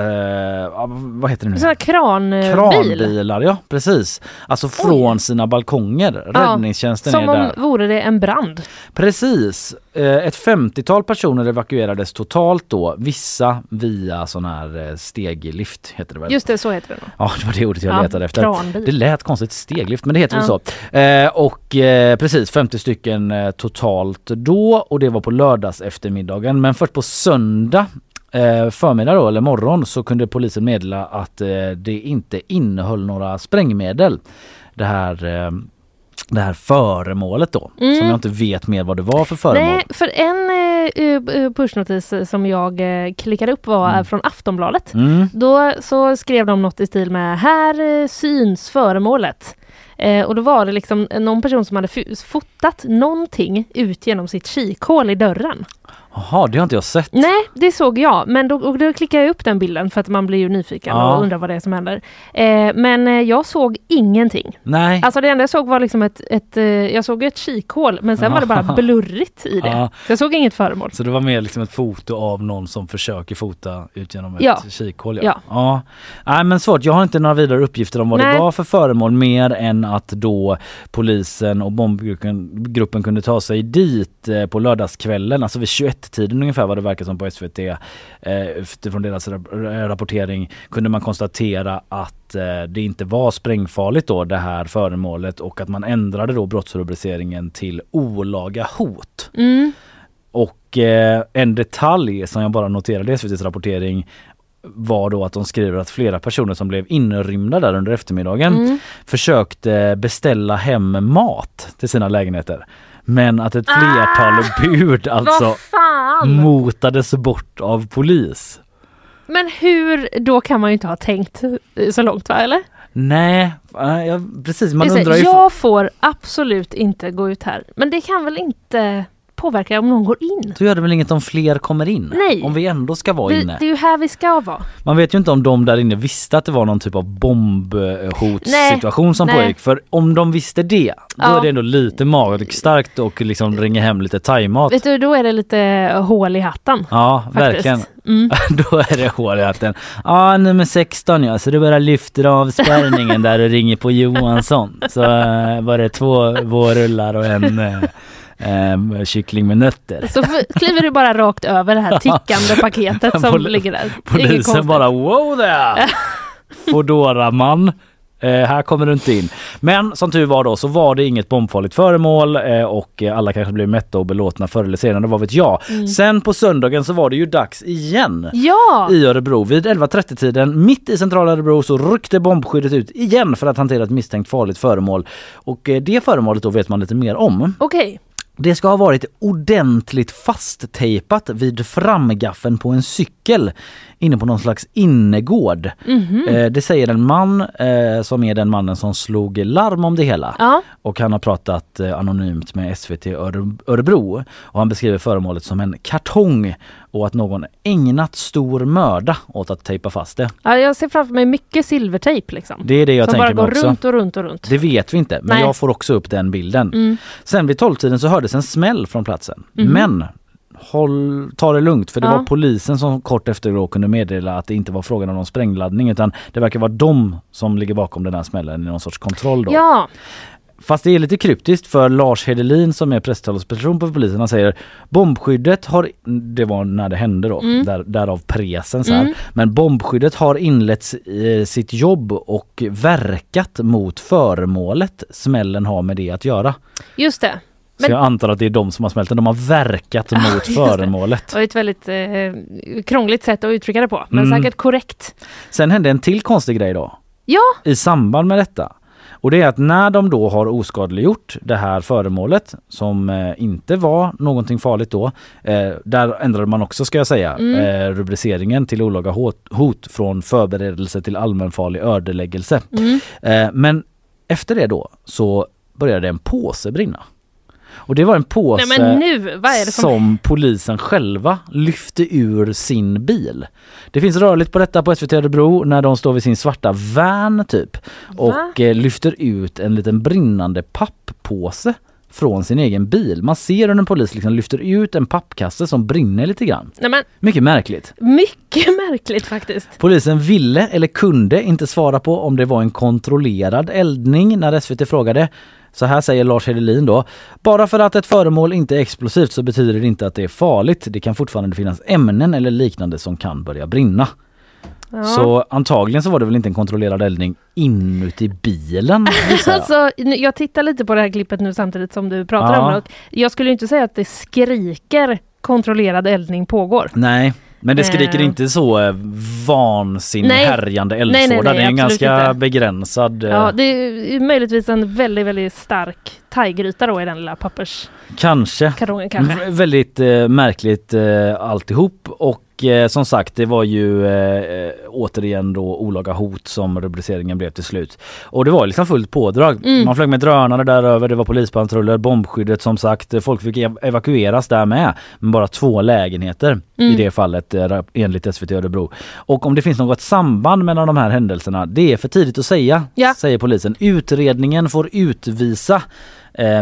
eh, vad heter det nu? En sån här kranbil. Kranbilar, ja precis. Alltså från sina balkonger. Ja, Räddningstjänsten Som är om där. vore det en brand. Precis. Eh, Ett 50-tal personer evakuerades totalt då. Vissa via sån här eh, steglift heter det väl? Just det, så heter det. Ja det var det ordet jag Ja, letade efter. kranbil. Det lät konstigt steglift men det heter väl Ja. så. Eh, och eh, precis 50 stycken eh, totalt då och det var på lördags eftermiddagen men först på söndag eh, förmiddag då eller morgon så kunde polisen meddela att eh, det inte innehöll några sprängmedel. Det här eh, det här föremålet då Mm. som jag inte vet mer vad det var för föremål. Nej, för en eh, eh, pushnotis som jag eh, klickade upp var Mm. från Aftonbladet. Mm. Då så skrev de något i stil med Här syns föremålet. Eh, och då var det liksom någon person som hade fotat någonting ut genom sitt kikhål i dörren. Jaha, det har inte jag sett. Nej, det såg jag. Men då, då klickade jag upp den bilden för att man blir ju nyfiken Ja. och undrar vad det är som händer. Eh, men eh, jag såg ingenting. Nej. Alltså det enda jag såg var liksom ett, ett eh, jag såg ett kikhål men sen var det bara blurrigt i det. Ja. Så jag såg inget föremål. Så det var mer liksom ett foto av någon som försöker fota ut genom ett Ja. kikhål? Ja. Ja. ja. Nej men svårt, jag har inte några vidare uppgifter om vad Nej. det var för föremål mer än att då polisen och bombgruppen gruppen kunde ta sig dit eh, på lördagskvällen, alltså vid 21-tiden ungefär vad det verkar som på SVT. Eh, utifrån deras rap- rapportering kunde man konstatera att eh, det inte var sprängfarligt då det här föremålet och att man ändrade då brottsrubriceringen till olaga hot. Mm. Och eh, en detalj som jag bara noterade i SVTs rapportering var då att de skriver att flera personer som blev inrymda där under eftermiddagen Mm. försökte beställa hem mat till sina lägenheter. Men att ett flertal bud alltså motades bort av polis. Men hur, då kan man ju inte ha tänkt eh, så långt va, eller? Nej, eh, ja, precis man undrar ju... jag får absolut inte gå ut här. Men det kan väl inte påverka om någon går in? Då gör det väl inget om fler kommer in? Nej. Om vi ändå ska vara Vi, inne. det är ju här vi ska vara. Man vet ju inte om de där inne visste att det var någon typ av bombhotssituation som Nej. pågick. För om de visste det, då Ja. är det ändå lite magstarkt och liksom ringa hem lite thaimat. Vet du, då är det lite hål i hatten. Ja, Faktiskt. verkligen. Mm. då är det hål i hatten. Ja, nummer 16 ja, så du bara lyfter av spärrningen där och ringer på Johansson. Så eh, var det två vårrullar och en eh, kyckling med nötter. Så kliver du bara rakt över det här tickande paketet som Pol- ligger där. Polisen bara wow there! Fodora-man. Eh, här kommer du inte in. Men som tur var då så var det inget bombfarligt föremål eh, och alla kanske blev mätta och belåtna förr eller senare, vad vet jag. Mm. Sen på söndagen så var det ju dags igen Ja! i Örebro. Vid 11.30 tiden mitt i centrala Örebro så ryckte bombskyddet ut igen för att hantera ett misstänkt farligt föremål. Och eh, det föremålet då vet man lite mer om. Okej. Det ska ha varit ordentligt fasttejpat vid framgaffeln på en cykel inne på någon slags innergård. Mhm. Eh, det säger en man eh, som är den mannen som slog larm om det hela. Ja. Och han har pratat eh, anonymt med SVT Öre- Örebro och han beskriver föremålet som en kartong och att någon ägnat stor möda åt att tejpa fast det. ja, jag ser framför mig mycket silvertejp liksom. Det är det jag som bara tänker mig går runt och runt och runt. Det vet vi inte men Nej. jag får också upp den bilden. Mm. Sen vid tolvtiden så hördes en smäll från platsen. Mhm. Men håll, ta det lugnt för det Ja. var polisen som kort efter då kunde meddela att det inte var frågan om någon sprängladdning utan det verkar vara de som ligger bakom den här smällen i någon sorts kontroll då. Ja, Fast det är lite kryptiskt för Lars Hedelin som är presstalesperson på polisen han säger bombskyddet har, det var när det hände då, Mm. där, därav presen så här. Mm. Men bombskyddet har inlett eh, sitt jobb och verkat mot föremålet smällen har med det att göra. just det. Så Men- jag antar att det är de som har smält den. De har verkat mot just det. föremålet. Det var ett väldigt eh, krångligt sätt att uttrycka det på, men Mm. säkert korrekt. Sen hände en till konstig grej då. Ja, I samband med detta. Och det är att när de då har oskadliggjort det här föremålet som eh, inte var någonting farligt då. Eh, där ändrade man också ska jag säga Mm. eh, rubriceringen till olaga hot, hot från förberedelse till allmänfarlig ödeläggelse. mm. Eh, men efter det då så började en påse brinna. Och det var en påse nej nu, som... som polisen själva lyfte ur sin bil. Det finns rörligt på detta på SVT Örebro när de står vid sin svarta van typ och eh, lyfter ut en liten brinnande papppåse från sin egen bil. Man ser hur en polis liksom lyfter ut en pappkasse som brinner lite grann. Nej men Mycket märkligt. mycket märkligt faktiskt. Polisen ville eller kunde inte svara på om det var en kontrollerad eldning när SVT frågade. Så här säger Lars Hedelin då. Bara för att ett föremål inte är explosivt så betyder det inte att det är farligt. Det kan fortfarande finnas ämnen eller liknande som kan börja brinna. Ja. Så antagligen så var det väl inte en kontrollerad eldning inuti bilen jag. Alltså, jag tittar lite på det här klippet nu samtidigt som du pratar Ja. om det. Jag skulle inte säga att det skriker kontrollerad eldning pågår. Nej, men det skriker Eh. inte så eh, vansinnig Nej. härjande nej, nej, eldsvåda. Det är en absolut ganska inte. begränsad. eh, Ja, det är möjligtvis en väldigt, väldigt stark thaigryta då i den lilla papperskartongen Kanske. kanske. V- väldigt eh, märkligt eh, alltihop och eh, som sagt det var ju eh, eh, återigen då olaga hot som rubriceringen blev till slut. Och det var liksom fullt pådrag. Mm. Man flög med drönare där över, det var polispatruller, bombskyddet som sagt. Folk fick ev- evakueras där med. Men bara två lägenheter i Mm. det fallet eh, enligt SVT Örebro. Och om det finns något samband mellan de här händelserna, det är för tidigt att säga, Ja. säger polisen. Utredningen får utvisa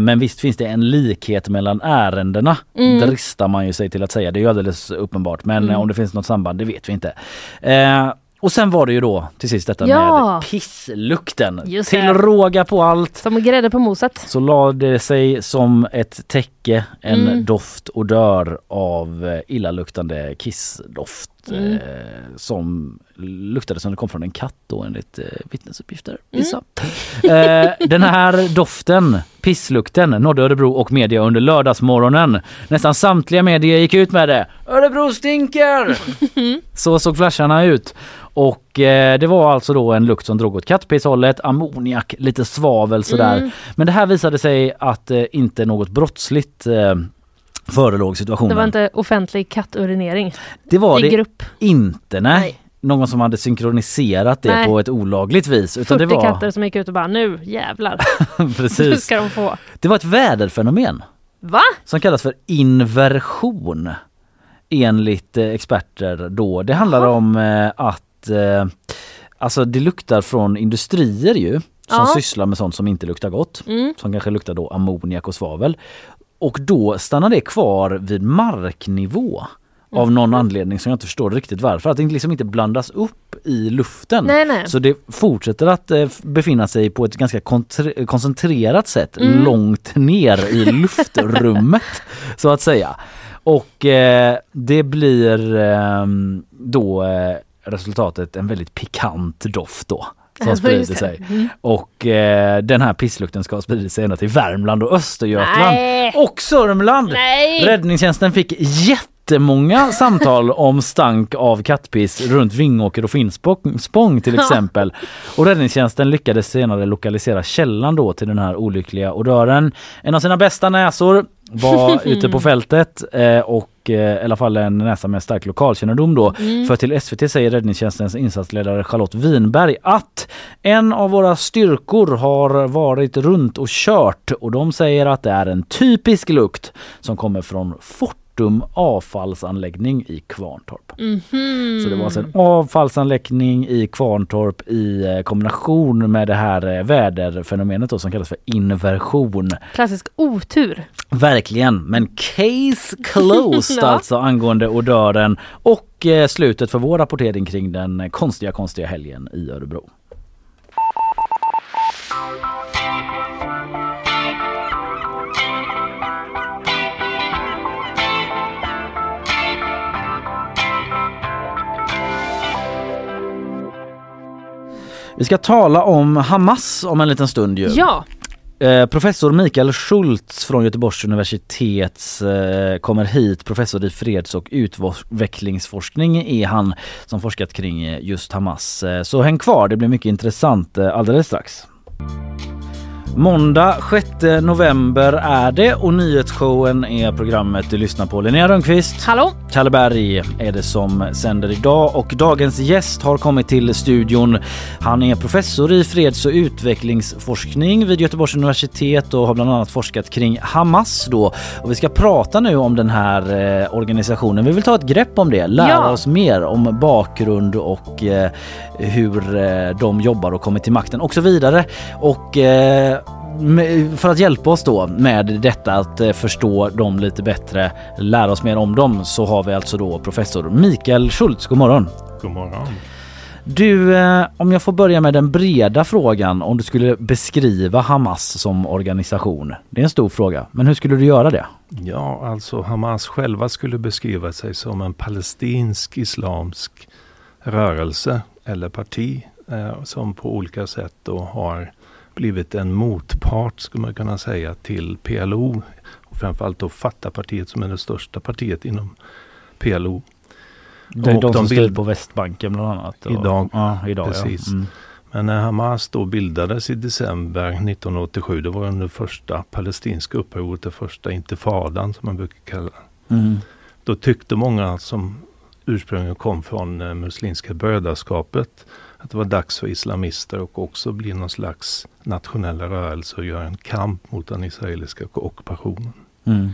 Men visst finns det en likhet mellan ärendena Mm. dristar man ju sig till att säga. Det är ju alldeles uppenbart men Mm. eh, om det finns något samband det vet vi inte. Eh, och sen var det ju då till sist detta Ja. med pisslukten. Just till det. råga på allt Som grädde på moset. så lade det sig som ett täcke en Mm. doft odör av eh, illaluktande kissdoft Mm. eh, som luktade som det kom från en katt då enligt eh, vittnesuppgifter. Vissa. Eh, den här doften, pisslukten, nådde Örebro och media under lördagsmorgonen. Nästan samtliga medier gick ut med det. Örebro stinker! Så såg flasharna ut. Och eh, det var alltså då en lukt som drog åt kattpisshållet, ammoniak, lite svavel sådär. Mm. Men det här visade sig att eh, inte något brottsligt eh, förelåg situationen. Det var inte offentlig katturinering det var i det grupp. inte, nej. Nej. Någon som hade synkroniserat det Nej. på ett olagligt vis. Utan 40 det var, katter som gick ut och bara nu jävlar, nu precis. ska de få. Det var ett väderfenomen Va? som kallas för inversion enligt eh, experter då. Det handlar Jaha. om eh, att eh, alltså det luktar från industrier ju som Ja. sysslar med sånt som inte luktar gott. Mm. Som kanske luktar då ammoniak och svavel. Och då stannar det kvar vid marknivå av någon anledning som jag inte förstår riktigt varför. Att det liksom inte blandas upp i luften. Nej, nej. Så det fortsätter att eh, befinna sig på ett ganska koncentrerat sätt Mm. långt ner i luftrummet så att säga. Och eh, det blir eh, då eh, resultatet en väldigt pikant doft då. som sprider sig. Mm. Och eh, den här pisslukten ska sprida sig ända till Värmland och Östergötland. Nej. Och Sörmland! Nej! Räddningstjänsten fick jättemånga samtal om stank av kattpiss runt Vingåker och Finspång Spång till exempel. Och räddningstjänsten lyckades senare lokalisera källan då till den här olyckliga odören. En av sina bästa näsor var ute på fältet eh, och eh, i alla fall en näsa med stark lokalkännedom då. För till SVT säger räddningstjänstens insatsledare Charlotte Winberg att en av våra styrkor har varit runt och kört och de säger att det är en typisk lukt som kommer från Fortum avfallsanläggning i Kvarntorp. Så det var alltså en avfallsanläggning i Kvarntorp i eh, kombination med det här eh, väderfenomenet då som kallas för inversion. Klassisk otur. Verkligen, men case closed Ja. alltså angående odören och eh, slutet för vår rapportering kring den konstiga konstiga helgen i Örebro. Vi ska tala om Hamas om en liten stund ju. Ja, Eh, professor Mikael Schultz från Göteborgs universitet eh, kommer hit. Professor i freds och utvecklingsforskning är han som forskat kring just Hamas. Eh, så häng kvar, det blir mycket intressant eh, alldeles strax. Måndag 6 november är det och nyhetsshowen är programmet du lyssnar på. Linnea Rönnqvist. hallå? Kalle Berg är det som sänder idag och dagens gäst har kommit till studion. Han är professor i freds och utvecklingsforskning vid Göteborgs universitet och har bland annat forskat kring Hamas då. Och vi ska prata nu om den här eh, organisationen. Vi vill ta ett grepp om det, lära Ja. oss mer om bakgrund och eh, hur eh, de jobbar och kommer till makten och så vidare. Och för att hjälpa oss då med detta att eh, förstå dem lite bättre, lära oss mer om dem så har vi alltså då professor Mikael Schultz. God morgon! God morgon. Du, eh, om jag får börja med den breda frågan om du skulle beskriva Hamas som organisation. Det är en stor fråga, men hur skulle du göra det? Ja, alltså Hamas själva skulle beskriva sig som en palestinsk islamsk rörelse eller parti eh, som på olika sätt då har blivit en motpart, skulle man kunna säga, till PLO. Och framförallt då Fatah-partiet som är det största partiet inom PLO. Det är Och de, som styr bild- på Västbanken bland annat. Och, Idag. Ja, idag Precis. Ja. Mm. Men när Hamas då bildades i december 1987, det var under första palestinska upproret, det första intifadan som man brukar kalla. Mm. Då tyckte många som ursprungligen kom från eh, Muslimska brödraskapet att det var dags för islamister och också bli någon slags nationell rörelse och göra en kamp mot den israeliska ockupationen. Mm.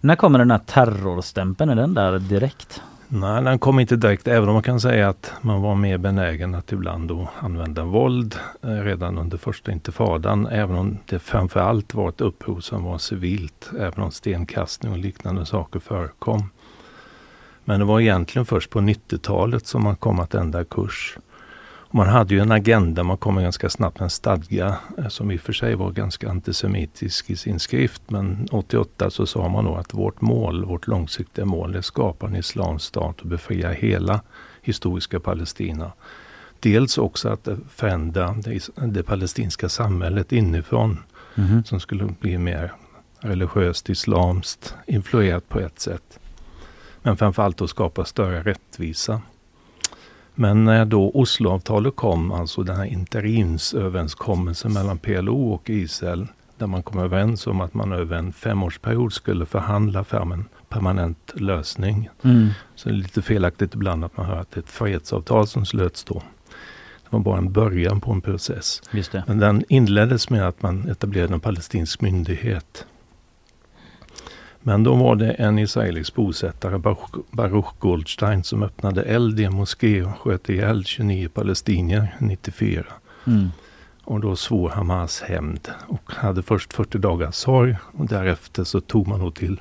När kommer den här terrorstämpeln? Är den där direkt? Nej, den kom inte direkt, även om man kan säga att man var mer benägen att ibland då använda våld eh, redan under första intifadan. Även om det framförallt var ett uppror som var civilt, även om stenkastning och liknande saker förekom. Men det var egentligen först på 90-talet som man kom att ändra kurs. Man hade ju en agenda, man kom ganska snabbt med en stadga eh, som i och för sig var ganska antisemitisk i sin skrift. Men 88 så sa man då att vårt mål, vårt långsiktiga mål är att skapa en islamsk stat och befria hela historiska Palestina. Dels också att förändra det, det palestinska samhället inifrån Mhm. som skulle bli mer religiöst islamskt influerat på ett sätt. Men framförallt att skapa större rättvisa. Men när då Osloavtalet kom, alltså den här interimsöverenskommelsen mellan PLO och Israel, där man kom överens om att man över en femårsperiod skulle förhandla fram en permanent lösning. Mm. Så det är lite felaktigt ibland att man hör att det är ett fredsavtal som slöts då. Det var bara en början på en process. Men den inleddes med att man etablerade en palestinsk myndighet. Men då var det en israelisk bosättare, Baruch, Baruch Goldstein, som öppnade eld i en moské och sköt ihjäl 29 palestinier 94. Mm. Och då svor Hamas hämnd och hade först 40 dagars sorg och därefter så tog man då till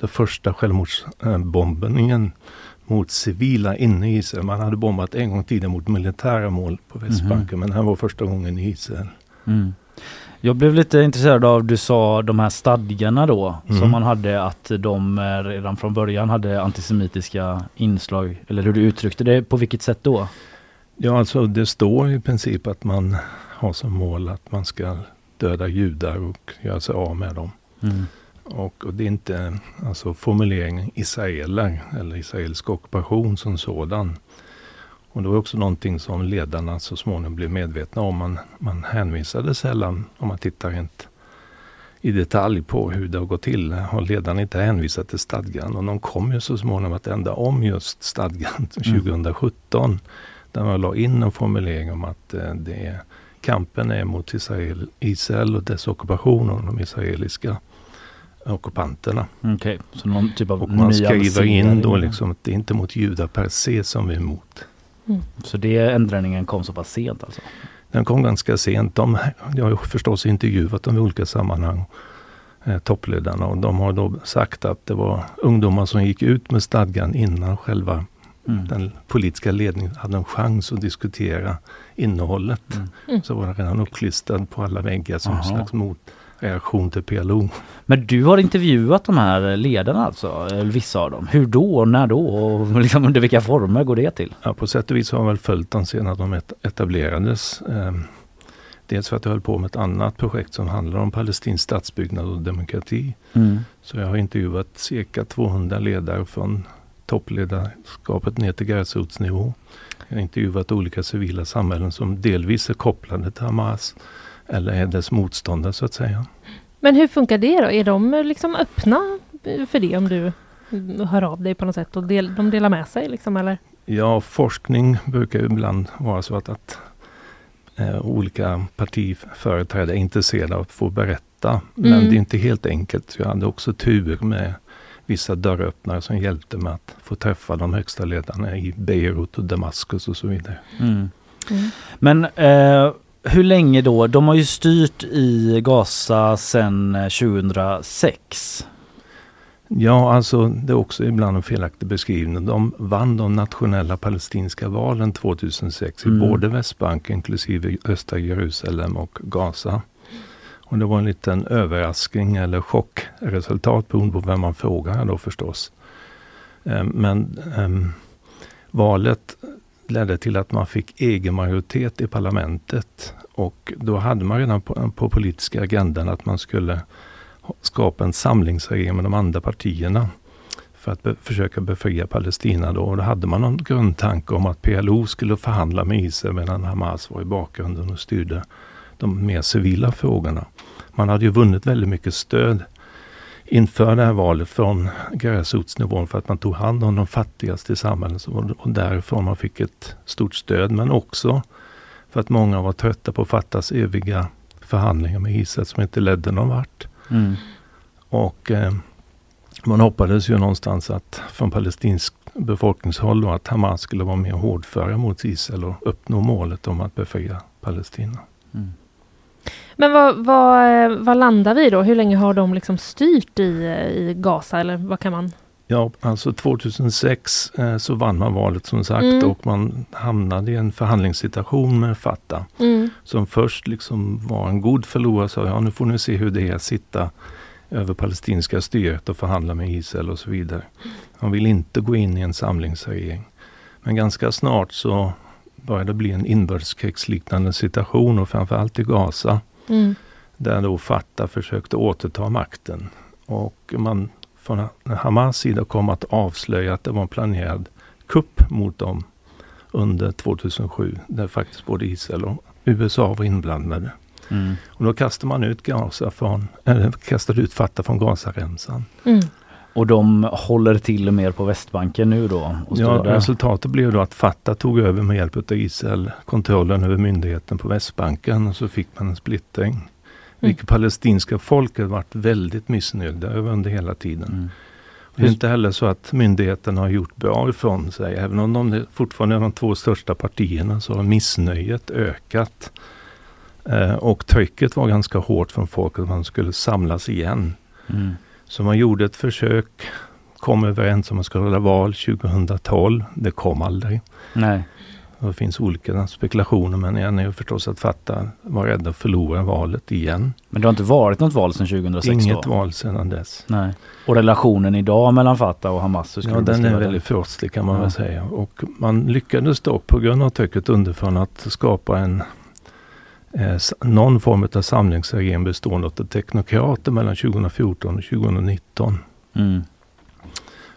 den första självmordsbombningen mot civila inne i Israel. Man hade bombat en gång tidigare mot militära mål på Västbanken men det här var första gången i Israel. Mm. Jag blev lite intresserad av du sa de här stadgarna då Mm. som man hade att de eh, redan från början hade antisemitiska inslag eller hur du uttryckte det. På vilket sätt då? Ja, alltså det står i princip att man har som mål att man ska döda judar och göra sig av med dem. Mm. Och, och det är inte alltså formuleringen israeler eller israelisk ockupation som sådan. Och det var också någonting som ledarna så småningom blev medvetna om. Man, man hänvisade sällan, om man tittar rent i detalj på hur det har gått till, har ledarna inte hänvisat till stadgan. Och de kom ju så småningom att ändra om just stadgan 2017. Mm. Där man la in en formulering om att eh, det är, kampen är mot Israel, Israel och dess ockupation och de israeliska ockupanterna. Okej, okay. så någon typ av Och man skriver in då liksom att det är inte mot judar per se som vi är emot. Mm. Så det ändringen kom så pass sent alltså? Den kom ganska sent. De, jag har förstås intervjuat dem i olika sammanhang, eh, toppledarna. Och de har då sagt att det var ungdomar som gick ut med stadgan innan själva mm. den politiska ledningen hade en chans att diskutera innehållet. Mm. Så var den redan uppklistrad på alla väggar som en slags motreaktion till PLO. Men du har intervjuat de här ledarna alltså, vissa av dem. Hur då och när då och liksom under vilka former går det till? Ja, på sätt och vis har jag väl följt dem sedan de etablerades. Ehm, dels för att jag höll på med ett annat projekt som handlar om palestinsk statsbyggnad och demokrati. Mm. Så jag har intervjuat cirka 200 ledare från toppledarskapet ner till gräsrotsnivå. Jag har intervjuat olika civila samhällen som delvis är kopplade till Hamas eller är dess motståndare så att säga. Men hur funkar det då? Är de liksom öppna för det om du hör av dig på något sätt och del, de delar med sig liksom eller? Ja, forskning brukar ibland vara så att, att eh, olika partiföreträdare är intresserade av att få berätta. Men mm. det är inte helt enkelt. Jag hade också tur med vissa dörröppnare som hjälpte mig att få träffa de högsta ledarna i Beirut och Damaskus och så vidare. Mm. Mm. Men eh, hur länge då? De har ju styrt i Gaza sedan 2006. Eh, ja, alltså det är också ibland en felaktig beskrivning. De vann de nationella palestinska valen 2006 mm. i både Västbanken inklusive östra Jerusalem och Gaza. Och det var en liten överraskning eller chockresultat beroende på vem man frågar då förstås. Ehm, men um, valet ledde till att man fick egen majoritet i parlamentet. Och då hade man redan på, på politiska agendan att man skulle skapa en samlingsregering med de andra partierna för att be försöka befria Palestina. Då. Och då hade man någon grundtanke om att PLO skulle förhandla med Israel medan Hamas var i bakgrunden och styrde de mer civila frågorna. Man hade ju vunnit väldigt mycket stöd inför det här valet från gräsrotsnivån för att man tog hand om de fattigaste i samhället och därifrån man fick ett stort stöd. Men också för att många var trötta på Fattas eviga förhandlingar med Israel som inte ledde någon vart. Mm. Och eh, man hoppades ju någonstans att från palestinsk befolkningshåll då, att Hamas skulle vara mer hårdföra mot Israel och uppnå målet om att befria Palestina. Mm. Men vad, vad, vad landar vi då? Hur länge har de liksom styrt i, i Gaza eller vad kan man? Ja, alltså 2006 eh, så vann man valet som sagt mm. och man hamnade i en förhandlingssituation med Fatah. Mm. Som först liksom var en god förlorare och sa ja nu får ni se hur det är att sitta över palestinska styret och förhandla med Israel och så vidare. Man vill inte gå in i en samlingsregering. Men ganska snart så började bli en inbördeskrigsliknande situation och framförallt i Gaza. Mm. Där då Fatah försökte återta makten. Och man från Hamas sida kom att avslöja att det var en planerad kupp mot dem under 2007. Där faktiskt både Israel och USA var inblandade. Mm. Och då kastade man ut Gaza från, eller kastade ut Fatah från Gazaremsan. Mm. Och de håller till mer på Västbanken nu då? ja, resultatet blev då att Fatah tog över med hjälp av Israel kontrollen över myndigheten på Västbanken och så fick man en splittring. Mm. Vilket palestinska folket varit väldigt missnöjda över under hela tiden. Mm. Det är inte heller så att myndigheten har gjort bra ifrån sig. Även om de fortfarande är de två största partierna så har missnöjet ökat. Eh, och trycket var ganska hårt från folket att man skulle samlas igen. Mm. Så man gjorde ett försök, kom överens om att man skulle hålla val 2012. Det kom aldrig. Nej. Det finns olika spekulationer men en är ju förstås att Fatah var rädda att förlora valet igen. Men det har inte varit något val sedan 2006 Inget då? val sedan dess. Nej. Och relationen idag mellan Fatah och Hamas? Ja, den är väldigt frostig kan man Ja. väl säga. Och man lyckades då på grund av trycket underifrån att skapa en eh, någon form av samlingsregering bestående av teknokrater mellan 2014 och 2019. Mm.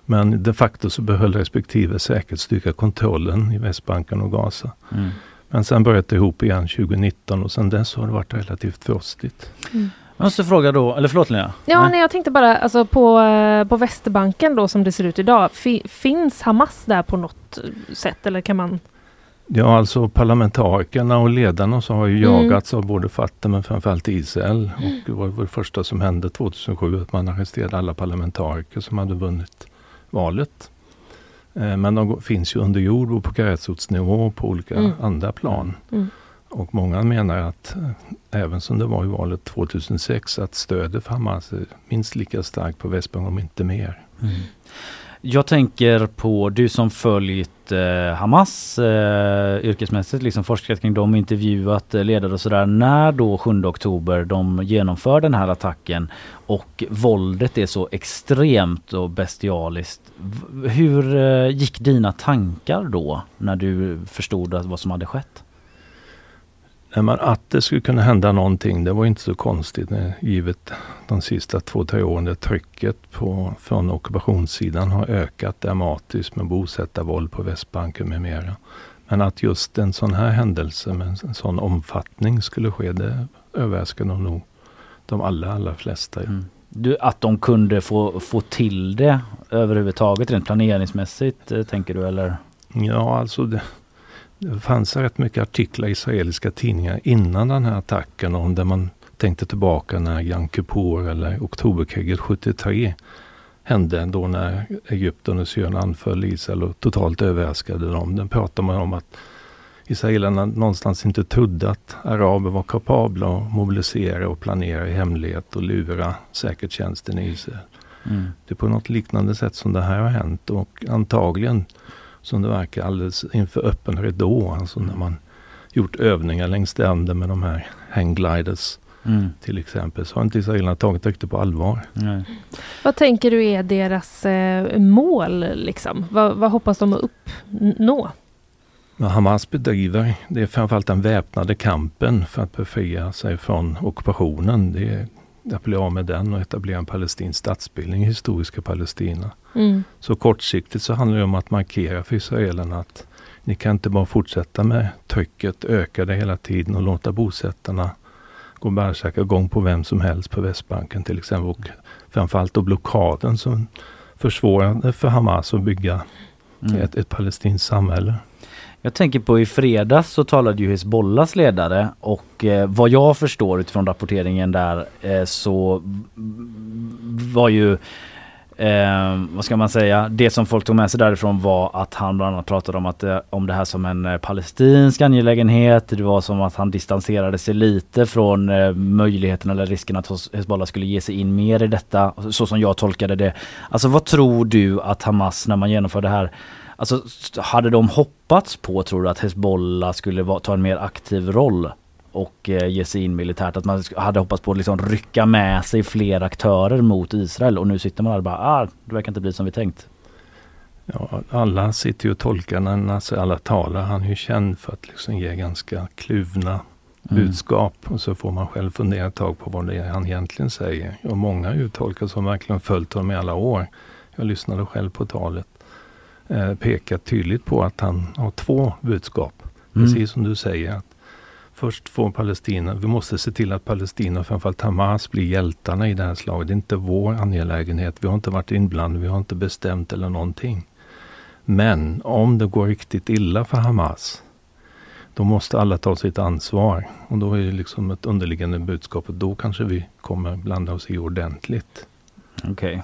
Men de facto så behöll respektive säkerhetsstyrka kontrollen i Västbanken och Gaza. Mm. Men sen bröt det ihop igen 2019 och sen dess har det varit relativt frostigt. Jag måste fråga då, eller förlåt Linnea? Ja, Nej. nej, jag tänkte bara, alltså på, eh, på Västbanken då som det ser ut idag, fi, finns Hamas där på något eh, sätt eller kan man? Ja, alltså parlamentarikerna och ledarna så har ju Mm. jagats av både Fatah men framförallt Israel. Och det var det första som hände 2007 att man arresterade alla parlamentariker som hade vunnit valet. Eh, Men de finns ju under jord och på gräsrotsnivå och på olika Mm. andra plan. Mm. Och många menar att eh, även som det var i valet 2006 att stödet för Hamas är minst lika starkt på Västbanken om inte mer. Jag tänker på du som följt eh, Hamas eh, yrkesmässigt, liksom forskat kring dem, intervjuat eh, ledare och sådär. När då 7 oktober de genomför den här attacken och våldet är så extremt och bestialiskt. Hur eh, gick dina tankar då när du förstod vad som hade skett? Men att det skulle kunna hända någonting, det var inte så konstigt eh, givet de sista två, tre åren där trycket på, från ockupationssidan har ökat dramatiskt med bosättarvåld på Västbanken med mera. Men att just en sån här händelse med en sån omfattning skulle ske, det överraskade nog de allra, allra flesta. Mm. Du, att de kunde få, få till det överhuvudtaget rent planeringsmässigt eh, tänker du eller? Ja, alltså det, det fanns rätt mycket artiklar i israeliska tidningar innan den här attacken om där man tänkte tillbaka när Yom Kippur eller oktoberkriget 73 hände då när Egypten och Syrien anföll Israel och totalt överraskade dem. Den pratar man om att israelerna någonstans inte trodde att araber var kapabla att mobilisera och planera i hemlighet och lura säkerhetstjänsten i Israel. Mm. Det är på något liknande sätt som det här har hänt och antagligen som det verkar alldeles inför öppen ridå. Alltså när man gjort övningar längs stranden med de här hanggliders Mm. till exempel. Så har inte israelerna tagit det riktigt på allvar. Nej. Vad tänker du är deras eh, mål liksom? Vad, vad hoppas de att uppnå? Vad Hamas bedriver, det är framförallt den väpnade kampen för att befria sig från ockupationen. Det är att bli av med den och etablera en palestinsk statsbildning i historiska Palestina. Mm. Så kortsiktigt så handlar det om att markera för israelerna att ni kan inte bara fortsätta med trycket, öka det hela tiden och låta bosättarna gå bärsärka gång på vem som helst på Västbanken till exempel. Och framförallt då blockaden som försvårade för Hamas att bygga Mm. ett, ett palestinskt samhälle. Jag tänker på i fredags så talade ju Hizbollahs ledare och eh, vad jag förstår utifrån rapporteringen där eh, så var ju Eh, vad ska man säga? Det som folk tog med sig därifrån var att han bland annat pratade om, att, eh, om det här som en eh, palestinsk angelägenhet. Det var som att han distanserade sig lite från eh, möjligheten eller risken att Hezbollah skulle ge sig in mer i detta. Så som jag tolkade det. Alltså vad tror du att Hamas när man genomför det här Alltså hade de hoppats på tror du att Hezbollah skulle va- ta en mer aktiv roll och eh, ge sig in militärt? Att man hade hoppats på att liksom rycka med sig fler aktörer mot Israel och nu sitter man där och bara ah, det verkar inte bli som vi tänkt. Ja, alla sitter ju och tolkar när alla talar. Han är ju känd för att liksom ge ganska kluvna Mm. budskap och så får man själv fundera ett tag på vad det är han egentligen säger. Och många uttolkare som verkligen följt honom i alla år, jag lyssnade själv på talet, eh, pekar tydligt på att han har två budskap. Mm. Precis som du säger. att Först får Palestina, vi måste se till att Palestina, framförallt Hamas, blir hjältarna i det här slaget. Det är inte vår angelägenhet. Vi har inte varit inblandade, vi har inte bestämt eller någonting. Men om det går riktigt illa för Hamas, då måste alla ta sitt ansvar. Och då är det liksom ett underliggande budskap att då kanske vi kommer blanda oss i ordentligt. Okej.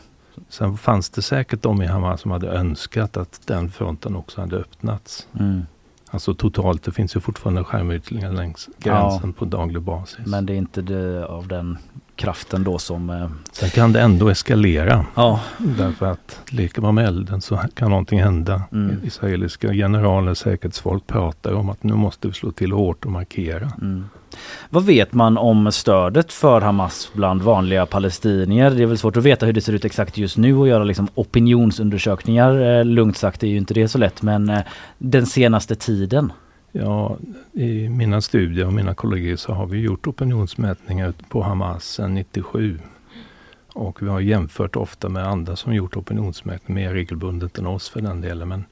Sen fanns det säkert de i Hamas som hade önskat att den fronten också hade öppnats. Mm. Alltså totalt, det finns ju fortfarande skärmytlingar längs gränsen på daglig basis. Men det är inte det av den kraften då som... Eh, Sen kan det ändå eskalera. Ja. Därför att leker man med elden så kan någonting hända. Mm. Israeliska generaler, säkerhetsfolk pratar om att nu måste vi slå till hårt och markera. Mm. Vad vet man om stödet för Hamas bland vanliga palestinier? Det är väl svårt att veta hur det ser ut exakt just nu och göra liksom opinionsundersökningar. Eh, lugnt sagt är ju inte det så lätt men eh, den senaste tiden? Ja, i mina studier och mina kollegor så har vi gjort opinionsmätningar på Hamas sedan 97. Och vi har jämfört ofta med andra som gjort opinionsmätningar mer regelbundet än oss för den delen. Men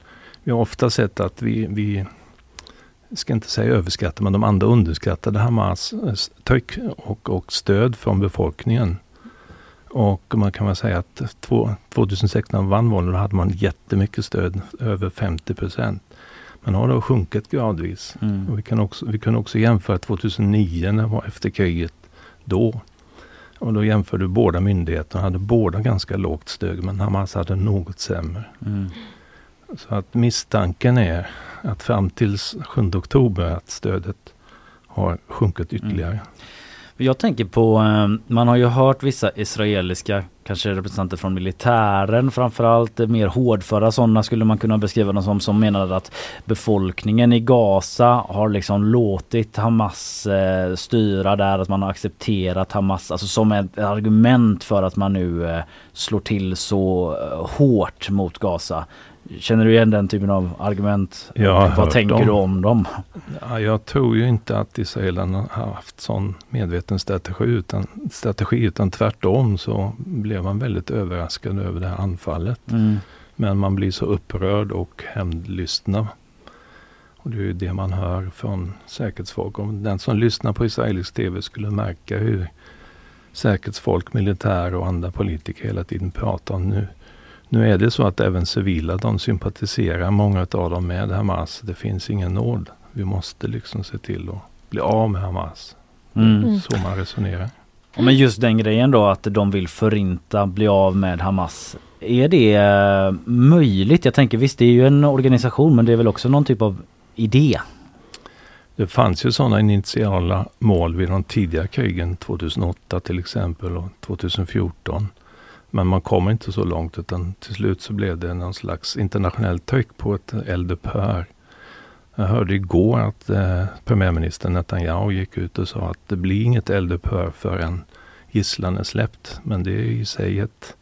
vi har ofta sett att vi, vi ska inte säga överskattar, men de andra underskattade Hamas eh, tryck och, och stöd från befolkningen. Och man kan väl säga att 2016 vann valet, då hade man jättemycket stöd, över 50 procent. Men har då sjunkit gradvis. Mm. Och vi, kan också, vi kan också jämföra 2009 när det var efter kriget då. Och då jämförde båda myndigheterna, hade båda ganska lågt stöd men Hamas hade något sämre. Mm. Så att misstanken är att fram till 7 oktober att stödet har sjunkit ytterligare. Mm. Jag tänker på, eh, man har ju hört vissa israeliska, kanske representanter från militären framförallt, eh, mer hårdföra sådana skulle man kunna beskriva dem som, som menade att befolkningen i Gaza har liksom låtit Hamas eh, styra där, att man har accepterat Hamas, alltså som ett argument för att man nu slår till så hårt mot Gaza. Känner du igen den typen av argument? Vad tänker dem. du om dem? Ja, jag tror ju inte att israelerna har haft sån medveten strategi utan, strategi utan tvärtom så blev man väldigt överraskad över det här anfallet. Mm. Men man blir så upprörd och hämndlystna. Och det är ju det man hör från säkerhetsfolk. Om den som lyssnar på israelisk tv skulle märka hur säkerhetsfolk, militär och andra politiker hela tiden pratar om nu nu är det så att även civila, de sympatiserar, många av dem med Hamas. Det finns ingen nåd. Vi måste liksom se till att bli av med Hamas. Mm. Så man resonerar. Men just den grejen då att de vill förinta, bli av med Hamas. Är det eh, möjligt? Jag tänker visst det är ju en organisation men det är väl också någon typ av idé? Det fanns ju sådana initiala mål vid de tidiga krigen 2008 till exempel och 2014. Men man kom inte så långt utan till slut så blev det någon slags internationellt tryck på ett eldupphör. Jag hörde igår att eh, premiärministern Netanyahu gick ut och sa att det blir inget eldupphör förrän gisslan är släppt. Men det är i sig ett,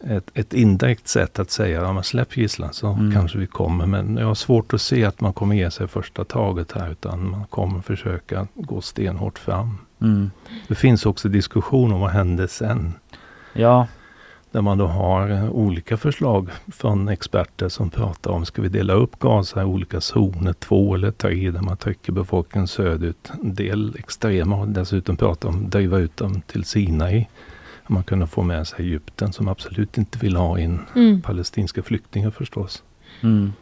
ett, ett indirekt sätt att säga, ja men släpp gisslan så mm. kanske vi kommer. Men jag har svårt att se att man kommer ge sig första taget här utan man kommer försöka gå stenhårt fram. Mm. Det finns också diskussion om vad händer sen. Ja. Där man då har eh, olika förslag från experter som pratar om, ska vi dela upp Gaza i olika zoner, två eller tre, där man trycker befolkningen söderut. En del extrema har dessutom pratat om att driva ut dem till Sinai. Man kunde få med sig Egypten som absolut inte vill ha in mm. palestinska flyktingar förstås. Mm.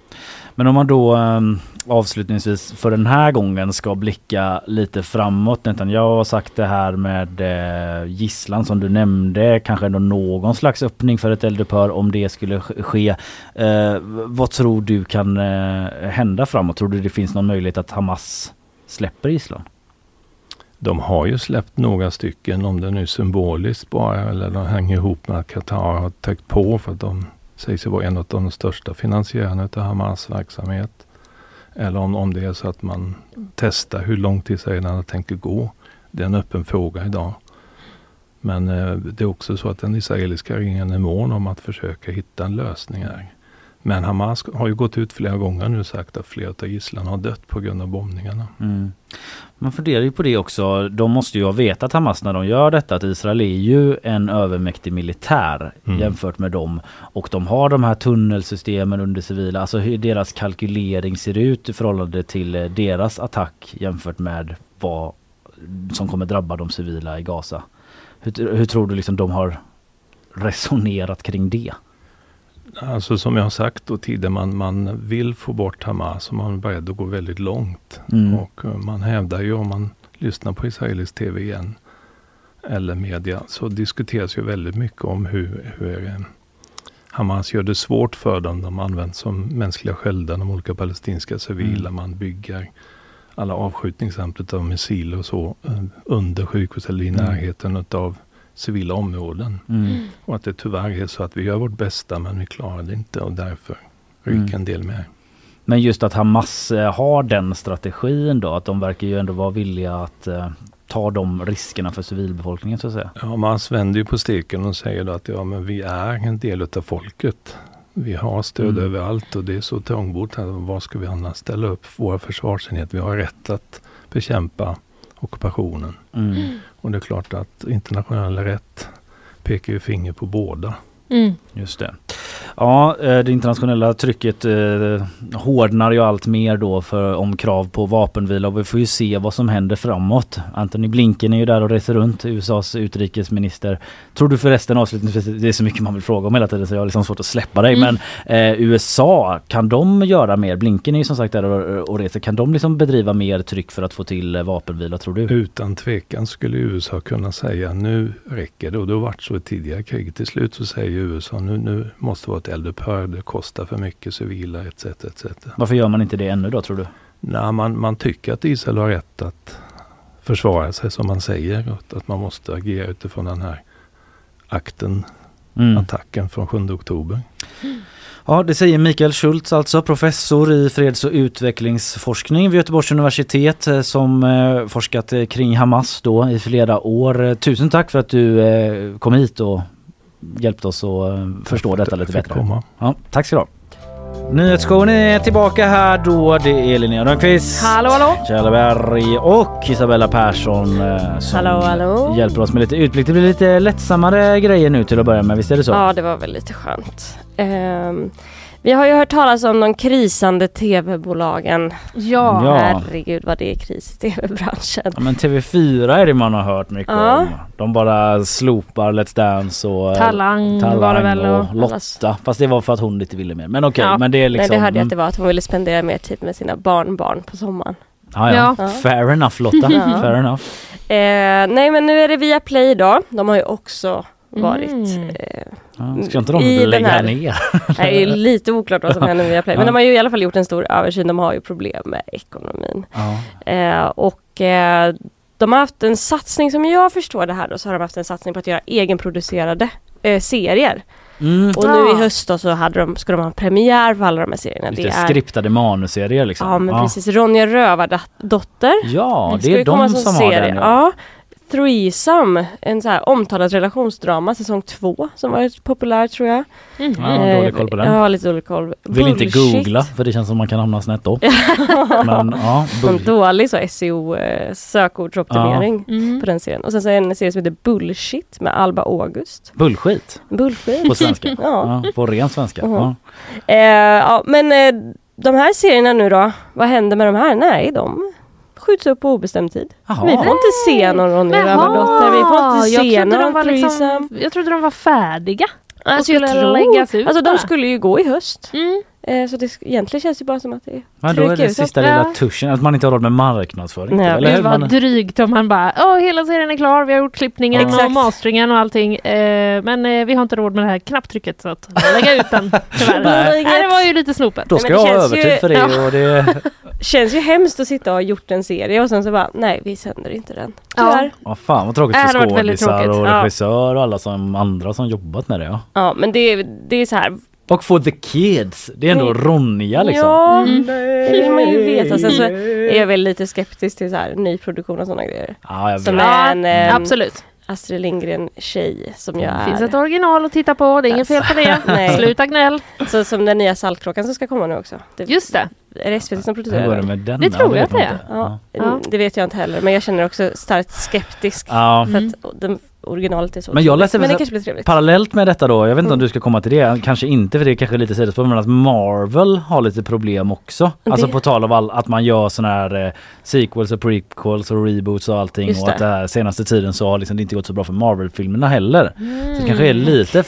Men om man då um, avslutningsvis för den här gången ska blicka lite framåt. Jag har sagt det här med eh, gisslan som du nämnde. Kanske ändå någon slags öppning för ett eldupphör om det skulle ske. Eh, vad tror du kan eh, hända framåt? Tror du det finns någon möjlighet att Hamas släpper gisslan? De har ju släppt några stycken, om det nu är symboliskt bara eller de hänger ihop med att Qatar har täckt på för att de sägs ju vara en av de största finansiärerna av Hamas verksamhet. Eller om, om det är så att man testar hur långt israelerna tänker gå. Det är en öppen fråga idag. Men eh, det är också så att den israeliska regeringen är mån om att försöka hitta en lösning här. Men Hamas har ju gått ut flera gånger nu och sagt att flera av gisslan har dött på grund av bombningarna. Mm. Man funderar ju på det också. De måste ju ha vetat Hamas när de gör detta att Israel är ju en övermäktig militär mm. jämfört med dem. Och de har de här tunnelsystemen under civila. Alltså hur deras kalkylering ser ut i förhållande till eh, deras attack jämfört med vad som kommer drabba de civila i Gaza. Hur, hur tror du liksom de har resonerat kring det? Alltså som jag har sagt då tidigare, man, man vill få bort Hamas och man är beredd att gå väldigt långt. Mm. Och eh, man hävdar ju om man lyssnar på israelisk tv igen eller media så diskuteras ju väldigt mycket om hur, hur eh, Hamas gör det svårt för dem. De används som mänskliga sköldar, de olika palestinska civila. Mm. Man bygger alla avskjutningsexempel av missiler och så eh, under sjukhus eller i Mm. närheten utav civila områden. Mm. Och att det tyvärr är så att vi gör vårt bästa men vi klarar det inte och därför ryker Mm. en del med. Men just att Hamas eh, har den strategin då, att de verkar ju ändå vara villiga att eh, ta de riskerna för civilbefolkningen så att säga. Ja, man vänder ju på steken och säger då att ja, men vi är en del utav folket. Vi har stöd Mm. överallt och det är så trångbott. här. Vad ska vi annars ställa upp våra försvarsenheter? Vi har rätt att bekämpa ockupationen. Mm. Och det är klart att internationell rätt pekar ju finger på båda. Mm. Just det. Ja, eh, det internationella trycket eh, hårdnar ju allt mer då för, om krav på vapenvila och vi får ju se vad som händer framåt. Anthony Blinken är ju där och reser runt, USAs utrikesminister. Tror du förresten avslutningsvis, det är så mycket man vill fråga om hela tiden så jag har liksom svårt att släppa dig. Mm. Men eh, USA, kan de göra mer? Blinken är ju som sagt där och, och reser. Kan de liksom bedriva mer tryck för att få till eh, vapenvila tror du? Utan tvekan skulle USA kunna säga nu räcker det. Och det har varit så i tidigare krig. Till slut så säger USA nu, nu måste vara ett eldupphör. Det kostar för mycket civila etc. etc. Varför gör man inte det ännu då tror du? Nej, man, man tycker att Israel har rätt att försvara sig som man säger. Att man måste agera utifrån den här akten, Mm. attacken från 7 oktober. Ja, det säger Mikael Schultz alltså, professor i freds och utvecklingsforskning vid Göteborgs universitet eh, som eh, forskat eh, kring Hamas då i flera år. Tusen tack för att du eh, kom hit och hjälpte oss att eh, förstå detta lite bättre. Komma. Ja, tack ska du ha. Nyhetsshowen är tillbaka här då. Det är Linnea Rönnqvist, Hallå hallå! Kjell Berg och Isabella Persson eh, som Hallå, hallå. hjälper oss med lite utblick. Det blir lite lättsammare grejer nu till att börja med, visst är det så? Ja, det var väl lite skönt. Ehm, vi har ju hört talas om de krisande tv-bolagen. Ja. Ja. Herregud vad det är kris i tv-branschen. Ja, men TV4 är det man har hört mycket Ja. om. De bara slopar Let's Dance och eh, Talang, Talang var det väl. och Och, Lotta. Fast det var för att hon inte ville mer. Men okej, Ja, men det är liksom... Nej, det hörde jag att det var att hon ville spendera mer tid med sina barnbarn på sommaren. Ja, ja. Ja. Fair enough Lotta. Ja. Fair enough. Eh, nej men nu är det via Play då. De har ju också varit... Mm. Eh, Ja, ska inte de I den lägga här- ner? det är ju lite oklart vad som händer via Play. Men Ja. de har ju i alla fall gjort en stor översyn. De har ju problem med ekonomin. Ja. Eh, och eh, de har haft en satsning, som jag förstår det här då, så har de haft en satsning på att göra egenproducerade eh, serier. Mm. Och nu Ja. i höst då så hade de, ska de ha en premiär för alla de här serierna. Just Det är, skriptade manusserier liksom. ja men precis, Ronja Rövardotter. Ja, det är de som som har serie. den. Ja. Ja. Threesome, en så här omtalad relationsdrama, säsong två som varit populär tror jag. Mm. Ja, dålig koll på den. Ja, lite dålig koll. Vill inte Bullshit. googla för det känns som man kan hamna snett då. Men ja, En bull. dålig så SEO eh, sökordsoptimering Mm. på den serien. Och sen så en serie som heter Bullshit med Alba August. bullskit Bullshit. på svenska. Ja. Ja, på ren svenska. Mhm. Ja. Eh, ja, men eh, de här serierna nu då, vad händer med de här? Nej, de skjuts upp på obestämd tid. Jaha. Vi får inte se någon Ronja Rövardotter, vi får inte jag se de någon var Threesome. liksom, Jag trodde de var färdiga. Alltså och jag tror, läggas ut alltså de skulle ju gå i höst. Mm. Eh, så det, egentligen känns det bara som att det är Ja, då är det ut. sista Ja. lilla tuschen, att man inte har råd med marknadsföring. Nej, eller Det var Man, drygt om man bara, åh hela serien är klar, vi har gjort klippningen Exakt. och masteringen och allting. Eh, men eh, vi har inte råd med det här knapptrycket så att lägga ut den tyvärr. Nej. Nej. det var ju lite snopet. då ska men jag det ha känns ju- övertid för det Ja. och det... Känns ju hemskt att sitta och ha gjort en serie och sen så bara, nej vi sänder inte den. Tyvärr. Ja, fan vad tråkigt för skådisar och ja. regissör och alla som andra som jobbat med det. Ja. Ja men det, är- det är så här. Och for the kids, det är ändå Mm. Ronja liksom. Ja, Mm. det vill man ju veta. Sen så är jag väl lite skeptisk till så här nyproduktion och sådana grejer. Ja, jag Som är en eh, Absolut. Astrid Lindgren tjej som jag Det finns är. ett original att titta på, det är inget fel på det. Nej. Sluta gnäll. Så som den nya Saltkråkan som ska komma nu också. Det, Just det. Är det SVT som Hur producerar går det den? med den? Det tror Ja, jag att det inte. Ja, Ja. mm, Det vet jag inte heller men jag känner också starkt skeptisk. Ja. För Mm. att den, originalet är så Men jag läste Men det kanske blir trevligt. Parallellt med detta då, jag vet inte om Mm. du ska komma till det, kanske inte för det är kanske lite sidospår men att Marvel har lite problem också. Det- Alltså på tal om all, att man gör såna här eh, sequels och prequels och reboots och allting Just och att det. här senaste tiden så har liksom det inte gått så bra för Marvel-filmerna heller. Så det kanske är Mm. lite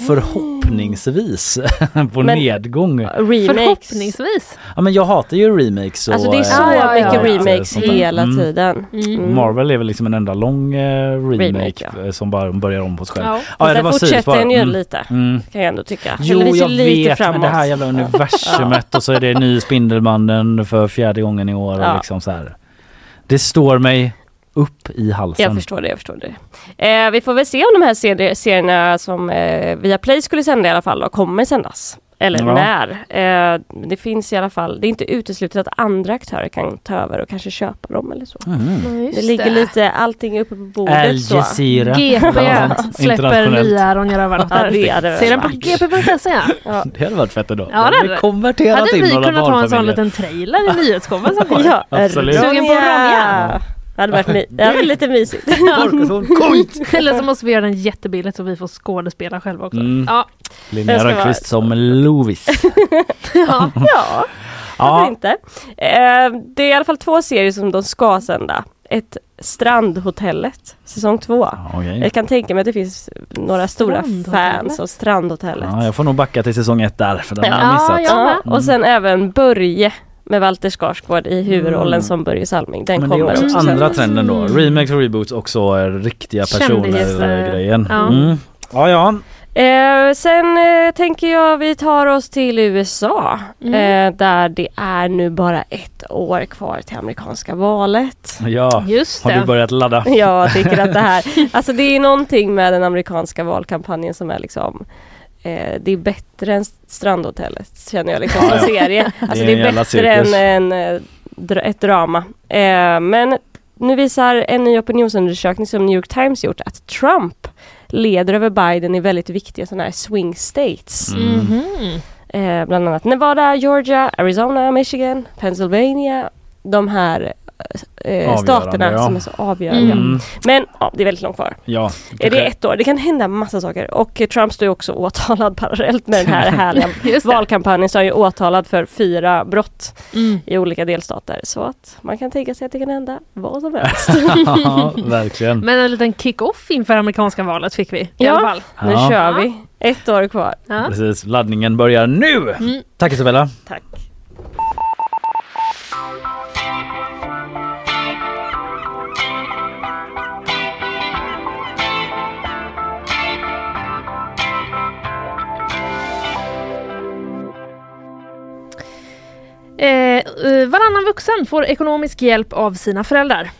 förhoppningsvis på Men- nedgång. Remakes. Förhoppningsvis. Ja men jag hatar ju remakes och Alltså det är så Ja, ja, ja. mycket eh, remakes hela Mm. tiden. Mm. Mm. Marvel är väl liksom en enda lång eh, remake, Remake, ja. eh, som bara börjar om på sig själv. Ja. Ja, Ja, det var fortsätter den ju Mm. lite. Mm. Kan jag ändå tycka. Jo, ser jag lite vet, framåt. men det här jävla universumet och så är det ny Spindelmannen för fjärde gången i år och Ja. liksom så här. Det står mig upp i halsen. Jag förstår det, jag förstår det. Eh, vi får väl se om de här serier, serierna som eh, Viaplay skulle sända i alla fall då, kommer sändas. Eller Ja. när. Eh, det finns i alla fall, det är inte uteslutet att andra aktörer kan ta över och kanske köpa dem eller så. Mm. Det ligger lite allting uppe på bordet Al. Jazeera. GP släpper nya Ronja Rövardotter. Ja, det hade Se den på gp.se. Ja. Det hade varit fett ändå. Ja, det hade vi konverterat Hade in vi några kunnat ha en sån barnfamiljer. liten trailer i nyhetsshowen som går? Ja, Absolut. Sugen på Ronja? Det hade varit, my- det hade varit lite mysigt. Eller så måste vi göra den jättebilligt så vi får skådespela själva också. Mm. Ja. Linnea ska Rönnqvist som Lovis. ja. Ja, varför Ja, inte? Eh, det är i alla fall två serier som de ska sända. Ett Strandhotellet, säsong två. okej. Jag kan tänka mig att det finns några stora Strandhotellet? fans av Strandhotellet. Ja, jag får nog backa till säsong ett där för den har Ja, jag missat. jag med. Ja, och sen även Börje med Walter Skarsgård i huvudrollen Mm. som Börje Salming. Den Men det är kommer också också andra trenden då. Mm. Remakes och reboots också eh, riktiga personer Kändisar. eh, grejen. Ja. Mm. Ja, ja. Eh, sen eh, tänker jag vi tar oss till USA. Mm. Eh, där det är nu bara ett år kvar till amerikanska valet. ja. Just Har du börjat ladda? Jag tycker att det här, alltså det är någonting med den amerikanska valkampanjen som är liksom eh, det är bättre än Strandhotellet känner jag liksom som serie. Alltså är det en är bättre än en, eh, ett drama. Eh, men nu visar en ny opinionsundersökning som New York Times gjort att Trump leder över Biden i väldigt viktiga sådana här swing states. Mm. Mhm. Eh, bland annat Nevada, Georgia, Arizona, Michigan, Pennsylvania. De här eh, Avgörande, staterna ja. som är så avgörande. Mm. Men ja, det är väldigt långt kvar. Ja. Är det ett år? Det kan hända massa saker. Och eh, Trump står ju också åtalad parallellt med den här härliga det. valkampanjen. Så är han ju åtalad för fyra brott Mm. i olika delstater. Så att man kan tänka sig att det kan hända vad som helst. ja, verkligen. Men en liten kick-off inför amerikanska valet fick vi i Ja. alla fall. Nu Ja. kör vi. Ett år kvar. Ja. Precis, laddningen börjar nu! Mm. Tack Isabella! Tack. Eh, eh, varannan vuxen får ekonomisk hjälp av sina föräldrar.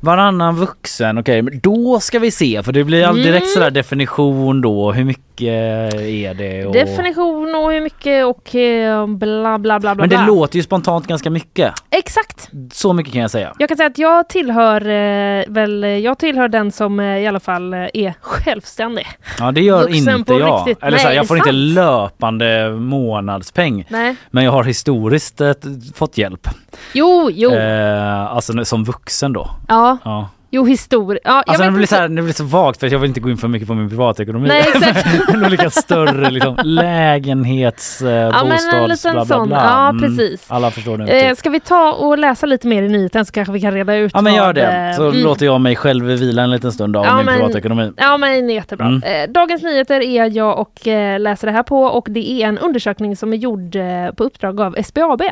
Varannan vuxen, okej men då ska vi se för det blir all direkt Mm. sådär definition då, hur mycket är det? Och... Definition och hur mycket och eh, bla bla bla bla. Men det bla. låter ju spontant ganska mycket. Exakt! Så mycket kan jag säga. Jag kan säga att jag tillhör eh, väl, jag tillhör den som eh, i alla fall eh, är självständig. Ja det gör Vuxen inte jag. riktigt. Eller så här, Nej, jag får inte löpande månadspeng. Nej. Men jag har historiskt eh, fått hjälp. Jo, jo. Eh, alltså som vuxen då. Ja, Ja. Jo historia. Ja, Alltså det blir, så här, det blir så vagt för jag vill inte gå in för mycket på min privatekonomi. Nej, exakt. Men olika större liksom, lägenhets, eh, Ja, bostads, bla bla bla. Ja, Mm, precis. Alla förstår nu. Eh, ska vi ta och läsa lite mer i nyheten så kanske vi kan reda ut Ja men gör det. eh, Så mm. låter jag mig själv vila en liten stund av Ja, min men- privatekonomi. Ja men jättebra. Mm. Eh, Dagens Nyheter är jag och eh, läser det här på och det är en undersökning som är gjord på uppdrag av SBAB,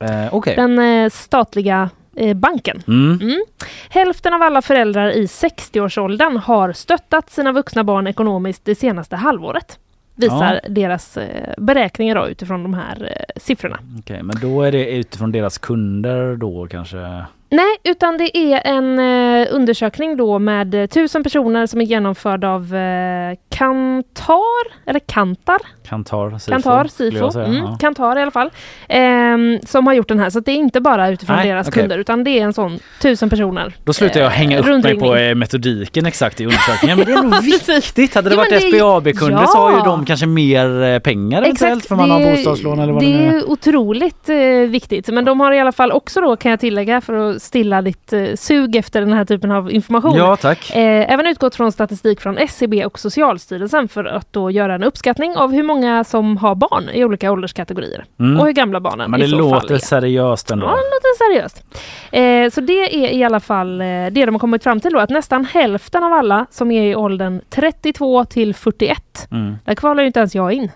Eh, Okej. den statliga banken. Mm. Mm. Hälften av alla föräldrar i 60-årsåldern har stöttat sina vuxna barn ekonomiskt det senaste halvåret. Visar deras eh, beräkningar då, utifrån de här eh, siffrorna. Okej, men då är det utifrån deras kunder då kanske? Nej, utan det är en eh, undersökning då med eh, tusen personer som är genomförd av eh, Kantar, eller Kantar, Kantar, Sifo? Kantar, Sifo, säga. mm, Ja. Kantar i alla fall, ehm, som har gjort den här. Så det är inte bara utifrån Nej, deras okej. kunder utan det är en sån tusen personer. Då slutar jag eh, hänga upp mig på eh, metodiken exakt i undersökningen. Men det är nog viktigt. Hade det Jo, varit det- SBAB-kunder så har ju ja. de kanske mer pengar eventuellt för man det- har bostadslån eller vad det det nu är är. ju otroligt viktigt. Men de har i alla fall också då kan jag tillägga för att stilla ditt eh, sug efter den här typen av information. Ja tack. Eh, även utgått från statistik från SCB och Socialstyrelsen för att då göra en uppskattning av hur många som har barn i olika ålderskategorier Mm. och hur gamla barnen Men det i så fall låter är. seriöst Ja, ändå. det låter seriöst. Eh, så det är i alla fall eh, det de har kommit fram till då, att nästan hälften av alla som är i åldern 32 till 41, Mm. där kvalar ju inte ens jag in.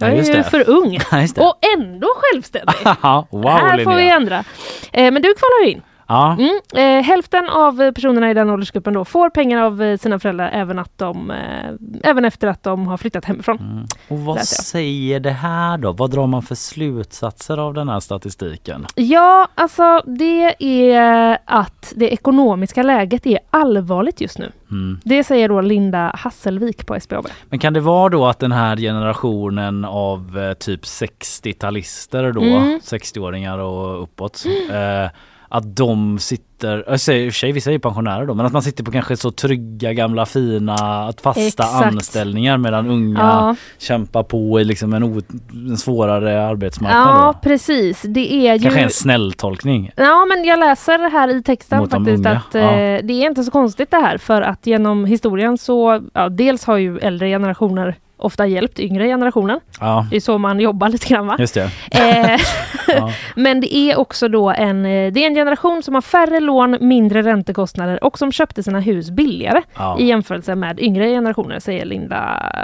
Jag Ja, just är ju det. för ung Ja, och ändå självständig. Wow här får vi Linnea. ändra. Eh, men du kvalar ju in. Ja. Mm. Eh, hälften av personerna i den åldersgruppen då får pengar av eh, sina föräldrar även, att de, eh, även efter att de har flyttat hemifrån. Mm. Och vad säger det här då? Vad drar man för slutsatser av den här statistiken? Ja, alltså det är att det ekonomiska läget är allvarligt just nu. Mm. Det säger då Linda Hasselvik på SBAB. Men kan det vara då att den här generationen av eh, typ 60-talister då, Mm. 60-åringar och uppåt, eh, att de sitter, jag säger, i och för sig vissa är ju pensionärer då, men att man sitter på kanske så trygga gamla fina fasta Exakt. anställningar medan unga Ja. kämpar på i liksom en, o, en svårare arbetsmarknad Ja, då. precis. Det är ju... Kanske en snäll tolkning. Ja, men jag läser här i texten Mot faktiskt att eh, det är inte så konstigt det här för att genom historien så, ja, dels har ju äldre generationer ofta hjälpt yngre generationer. Ja, Det är så man jobbar lite grann va? just det. Eh, Ja. Men det är också då en, eh, det är en generation som har färre lån, mindre räntekostnader och som köpte sina hus billigare Ja. i jämförelse med yngre generationer, säger Linda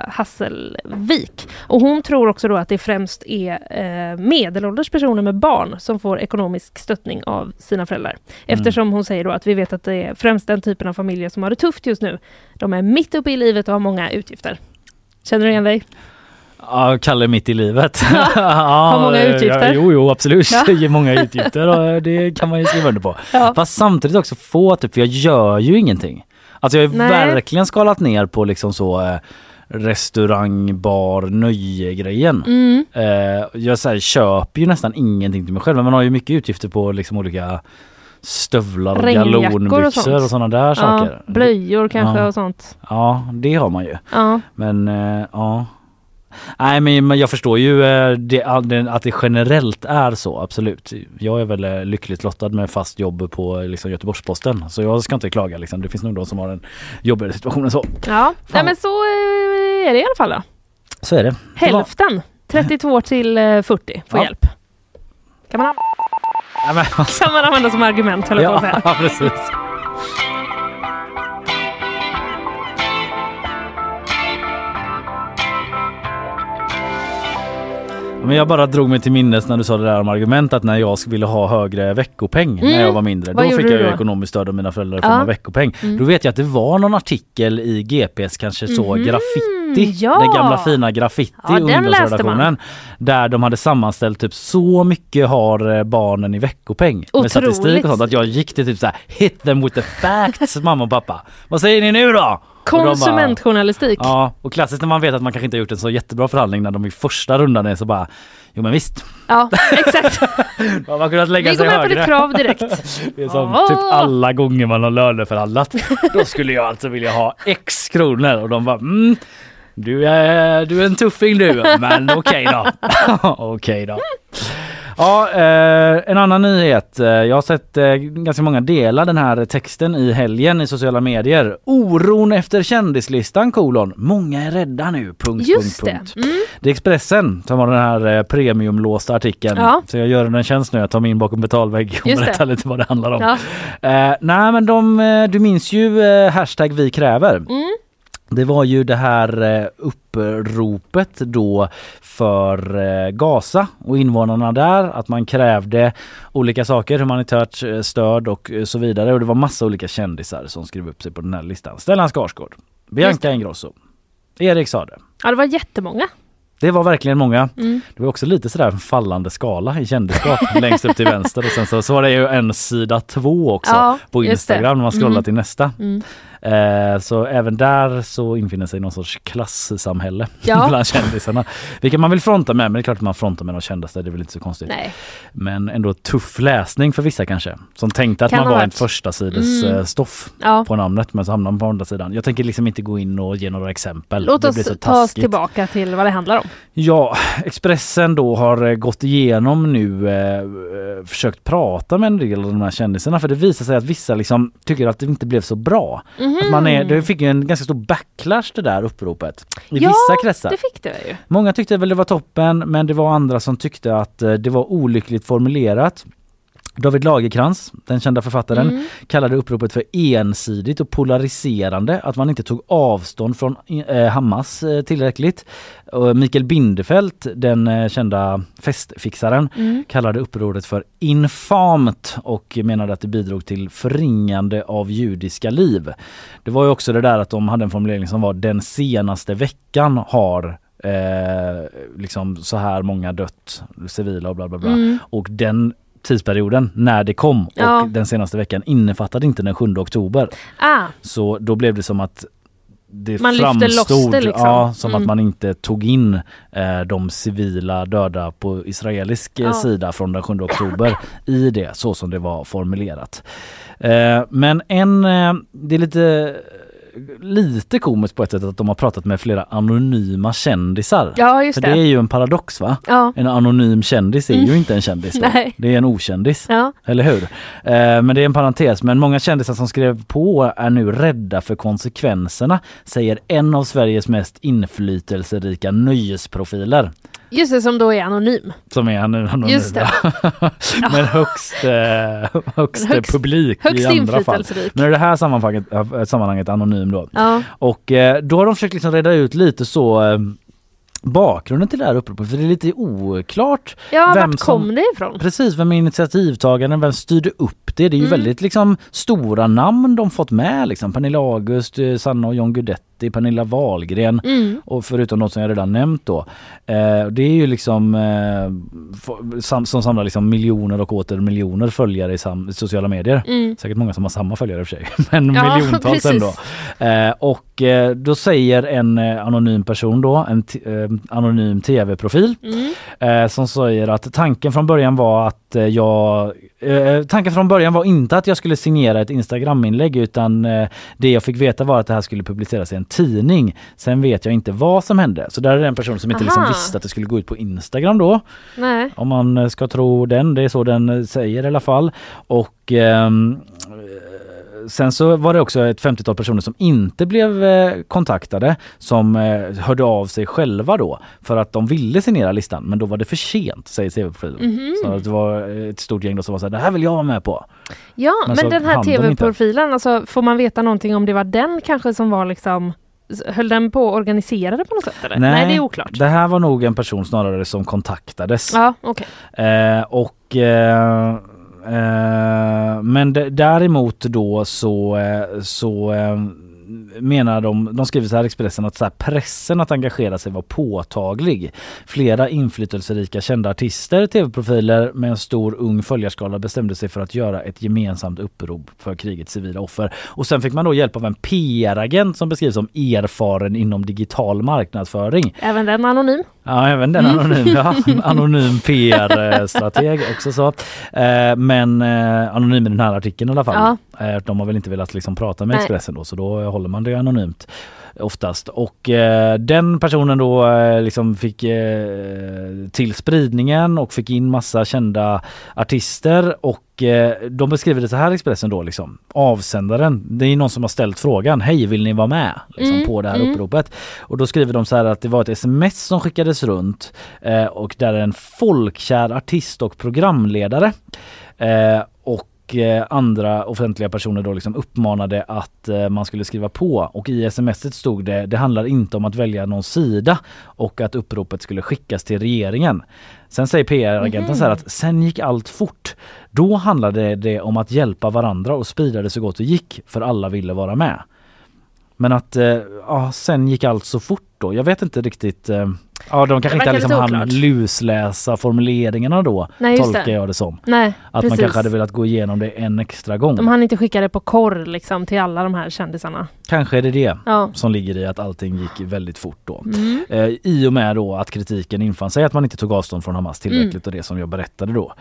Hasselvik. Och hon tror också då att det främst är eh, medelålders personer med barn som får ekonomisk stöttning av sina föräldrar. Eftersom hon säger då att vi vet att det är främst den typen av familjer som har det tufft just nu. De är mitt uppe i livet och har många utgifter. Känner du igen dig? Ja, Kalle mitt i livet. Ja, Har många utgifter. Ja, jo, jo, absolut. Ja. Många utgifter och det kan man ju skriva under på. Ja. Fast samtidigt också få typ, för jag gör ju ingenting. Alltså jag har Nej. verkligen skalat ner på liksom så eh, restaurang, bar, nöje-grejen. Mm. Eh, jag så här, köper ju nästan ingenting till mig själv men man har ju mycket utgifter på liksom olika stövlar och och galonbyxor sånt. och sådana där saker. Ja, blöjor kanske Ja. och sånt. Ja, det har man ju. Ja. Men eh, ja. Nej men jag förstår ju eh, det, att det generellt är så, absolut. Jag är väl eh, lyckligt lottad med fast jobb på liksom, Göteborgs-Posten så jag ska inte klaga liksom. Det finns nog de som har en jobbigare situation än så. Ja, Nej, men så är det i alla fall då. Så är det. Hälften, 32 till eh, 40 får Ja. hjälp. Kan man, Ja, men, kan man använda som argument höll jag på att säga. ja precis. Men jag bara drog mig till minnes när du sa det där om argument att när jag ville ha högre veckopeng när Mm. jag var mindre. Vad Då fick jag ju ekonomiskt stöd av mina föräldrar i form av veckopeng. Mm. Då vet jag att det var någon artikel i GPs kanske så Mhm. Graffiti, Ja. den gamla fina graffiti Ja, ungdomsredaktionen. Där de hade sammanställt typ så mycket har eh, barnen i veckopeng. Med Otroligt. statistik och sånt. Att jag gick till typ så här hit them with the facts mamma och pappa. Vad säger ni nu då? Bara- Konsumentjournalistik. Ja, och klassiskt när man vet att man kanske inte har gjort en så jättebra förhandling när de i första rundan är så bara Jo men visst, Ja, exakt. man har kunnat lägga Vi sig går med på ditt högre. krav direkt. Det är som Ja. typ alla gånger man har löneförhandlat. Då skulle jag alltså vilja ha X kronor och de bara mm, du är, du är en tuffing du, men okej då. okej då. Ja, eh, en annan nyhet. Eh, Jag har sett eh, ganska många dela den här texten i helgen i sociala medier. Oron efter kändislistan kolon. Många är rädda nu. Punkt, Just punkt, det. punkt. Mm. Det är Expressen som har den här eh, premiumlåsta artikeln. Ja. Så jag gör den en tjänst nu. Jag tar mig in bakom betalvägg och Just det. berättar lite vad det handlar om. Ja. Nej men de, du minns ju hashtag vi kräver. Mm. Det var ju det här eh, uppropet då för eh, Gaza och invånarna där att man krävde olika saker, humanitärt eh, stöd och så vidare och det var massa olika kändisar som skrev upp sig på den här listan. Stellan Skarsgård, Bianca Ingrosso, Erik Sade. ja, det var jättemånga. Det var verkligen många. Mm. Det var också lite sådär en fallande skala i kändisskap längst upp till vänster och sen så, så var det ju en sida två också Ja, på. Instagram när man scrollar Mm. till nästa. Mm. Eh, så även där så infinner sig någon sorts klassamhälle Ja. bland kändisarna. Vilka man vill fronta med men det är klart att man frontar med de kändaste, det är väl inte så konstigt. Nej. Men ändå tuff läsning för vissa kanske. Som tänkte att Kan man var varit. första sides Mm. eh, stoff Ja. på namnet men så hamnar man på andra sidan. Jag tänker liksom inte gå in och ge några exempel. Låt oss ta oss tillbaka till vad det handlar om. Ja, Expressen då har eh, gått igenom nu, eh, försökt prata med en del av de här kändisarna för det visar sig att vissa liksom tycker att det inte blev så bra. Att man är, det fick ju en ganska stor backlash det där uppropet i Ja, vissa kretsar. Det fick det ju. Många tyckte väl det var toppen men det var andra som tyckte att eh, det var olyckligt formulerat. David Lagerkrans, den kända författaren, Mm. kallade uppropet för ensidigt och polariserande, att man inte tog avstånd från eh, Hamas eh, tillräckligt. Och Mikael Bindefeld, den eh, kända festfixaren, Mm. kallade upproret för infamt och menade att det bidrog till förringande av judiska liv. Det var ju också det där att de hade en formulering som var den senaste veckan har eh, liksom så här många dött, civila och bla bla bla. Mm. Och den tidsperioden när det kom och Ja. den senaste veckan innefattade inte den 7 oktober. Ah, Så då blev det som att det Man framstod liksom. ja, som Mm. att man inte tog in eh, de civila döda på israelisk eh, Ja. sida från den 7 oktober i det så som det var formulerat. Eh, men en, eh, det är lite lite komiskt på ett sätt att de har pratat med flera anonyma kändisar. ja just För det är det. ju en paradox va? Ja. En anonym kändis är Mm. ju inte en kändis. Det är en okändis. Ja. Eller hur? Eh, men det är en parentes. Men många kändisar som skrev på är nu rädda för konsekvenserna, säger en av Sveriges mest inflytelserika nöjesprofiler. Just det, som då är anonym. Som är anonym. Just det. men högst, eh, högst, Högst- publik Högst i andra fall. Men i det här sammanhanget, äh, sammanhanget anonym då. Ja. Och eh, då har de försökt liksom reda ut lite så eh, bakgrunden till det här uppropet för det är lite oklart Ja, Vem vart som- kom det ifrån? Precis, vem är initiativtagaren? Vem styrde upp det? Det är ju Mm. väldigt liksom stora namn de fått med liksom. Pernilla August, eh, Sanna och John Guidetti, Pernilla Wahlgren Mm. och förutom de som jag redan nämnt då. Eh, det är ju liksom eh, sam, som samlar liksom miljoner och åter miljoner följare i sam, sociala medier. Mm. Säkert många som har samma följare i och för sig, men Ja, miljontals precis. ändå. Eh, och eh, då säger en eh, anonym person då, en eh, anonym tv-profil Mm. som säger att tanken från början var att jag Tanken från början var inte att jag skulle signera ett Instagram-inlägg utan det jag fick veta var att det här skulle publiceras i en tidning. Sen vet jag inte vad som hände. Så där är en person som inte liksom visste att det skulle gå ut på Instagram då. Nej. Om man ska tro den, det är så den säger i alla fall. Och eh, Sen så var det också ett 50-tal personer som inte blev eh, kontaktade som eh, hörde av sig själva då för att de ville signera listan men då var det för sent säger CV-profilen. Mhm. Så att det var ett stort gäng som var såhär, det här vill jag vara med på. Ja, Men men, så den här tv-profilen, alltså, får man veta någonting om det var den kanske som var liksom Höll den på att organisera det på något sätt eller? Nej, det är oklart. Det här var nog en person snarare som kontaktades. Ja, okej. Eh, och eh, eh, Eh, men däremot då så, eh, så eh, menar de, de skriver så här Expressen att så här, pressen att engagera sig var påtaglig. Flera inflytelserika kända artister, tv-profiler med en stor ung följarskala bestämde sig för att göra ett gemensamt upprop för krigets civila offer. Och sen fick man då hjälp av en PR-agent som beskrivs som erfaren inom digital marknadsföring. Även den anonym. Ja, även den anonym, ja, anonym PR-strateg också så. Eh, men eh, anonym i den här artikeln i alla fall. Eh, de har väl inte velat liksom prata med. Expressen då så då håller man det anonymt oftast. Och eh, den personen då eh, liksom fick eh, till spridningen och fick in massa kända artister och eh, de beskriver det så här i Expressen då liksom. Avsändaren, det är någon som har ställt frågan, hej vill ni vara med? Liksom, Mm, på det här mm. uppropet. Och då skriver de så här att det var ett sms som skickades runt eh, och där en folkkär artist och programledare eh, och eh, andra offentliga personer då liksom uppmanade att eh, man skulle skriva på och i smset stod det det handlar inte om att välja någon sida och att uppropet skulle skickas till regeringen. Sen säger PR-agenten så här att sen gick allt fort. Då handlade det om att hjälpa varandra och sprida det så gott det gick för alla ville vara med. Men att eh, ja, sen gick allt så fort då. Jag vet inte riktigt. Ja, de kanske inte liksom oklart. lusläsa formuleringarna då. Nej, tolkar det. jag det som. Nej, Att man precis. kanske hade velat gå igenom det en extra gång. De hann inte skicka det på korr liksom till alla de här kändisarna. Kanske är det det Ja. som ligger i att allting gick väldigt fort då. Mm. Eh, I och med då att kritiken infann sig att man inte tog avstånd från Hamas tillräckligt Mm. och det som jag berättade då.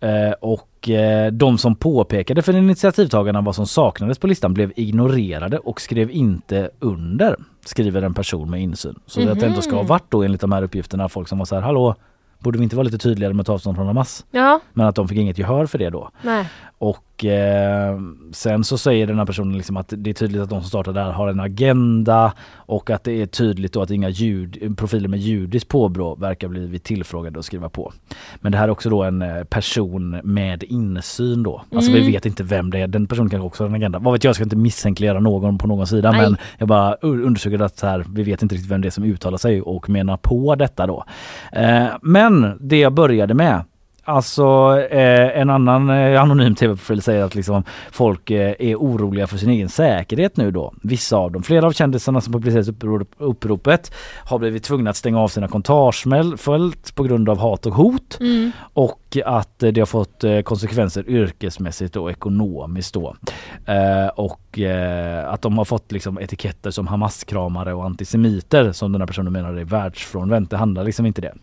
Eh, och eh, de som påpekade för initiativtagarna vad som saknades på listan blev ignorerade och skrev inte under, skriver en person med insyn. Så att det ändå ska ha varit då enligt de här uppgifterna folk som var så här, hallå, borde vi inte vara lite tydligare med att ta avstånd från Hamas? Ja, Men att de fick inget gehör för det då. nej. Och eh, sen så säger den här personen liksom att det är tydligt att de som startar där har en agenda och att det är tydligt då att inga jud, profiler med judiskt påbrå verkar blivit tillfrågade att skriva på. Men det här är också då en eh, person med insyn då. Alltså Mm. vi vet inte vem det är. Den personen kanske också har en agenda. Vad vet jag, jag ska inte misstänkliggöra någon på någon sida Nej. men jag bara undersöker att här, vi vet inte riktigt vem det är som uttalar sig och menar på detta då. Eh, men det jag började med Alltså eh, en annan eh, anonym tv-profil säger att liksom folk eh, är oroliga för sin egen säkerhet nu då. Vissa av dem. Flera av kändisarna som publicerat upprop, uppropet har blivit tvungna att stänga av sina kommentarsfält på grund av hat och hot Mm. och att det har fått eh, konsekvenser yrkesmässigt och ekonomiskt då. Eh, och eh, att de har fått liksom etiketter som Hamas-kramare och antisemiter som den här personen menar är världsfrånvänt. Det handlar liksom inte det.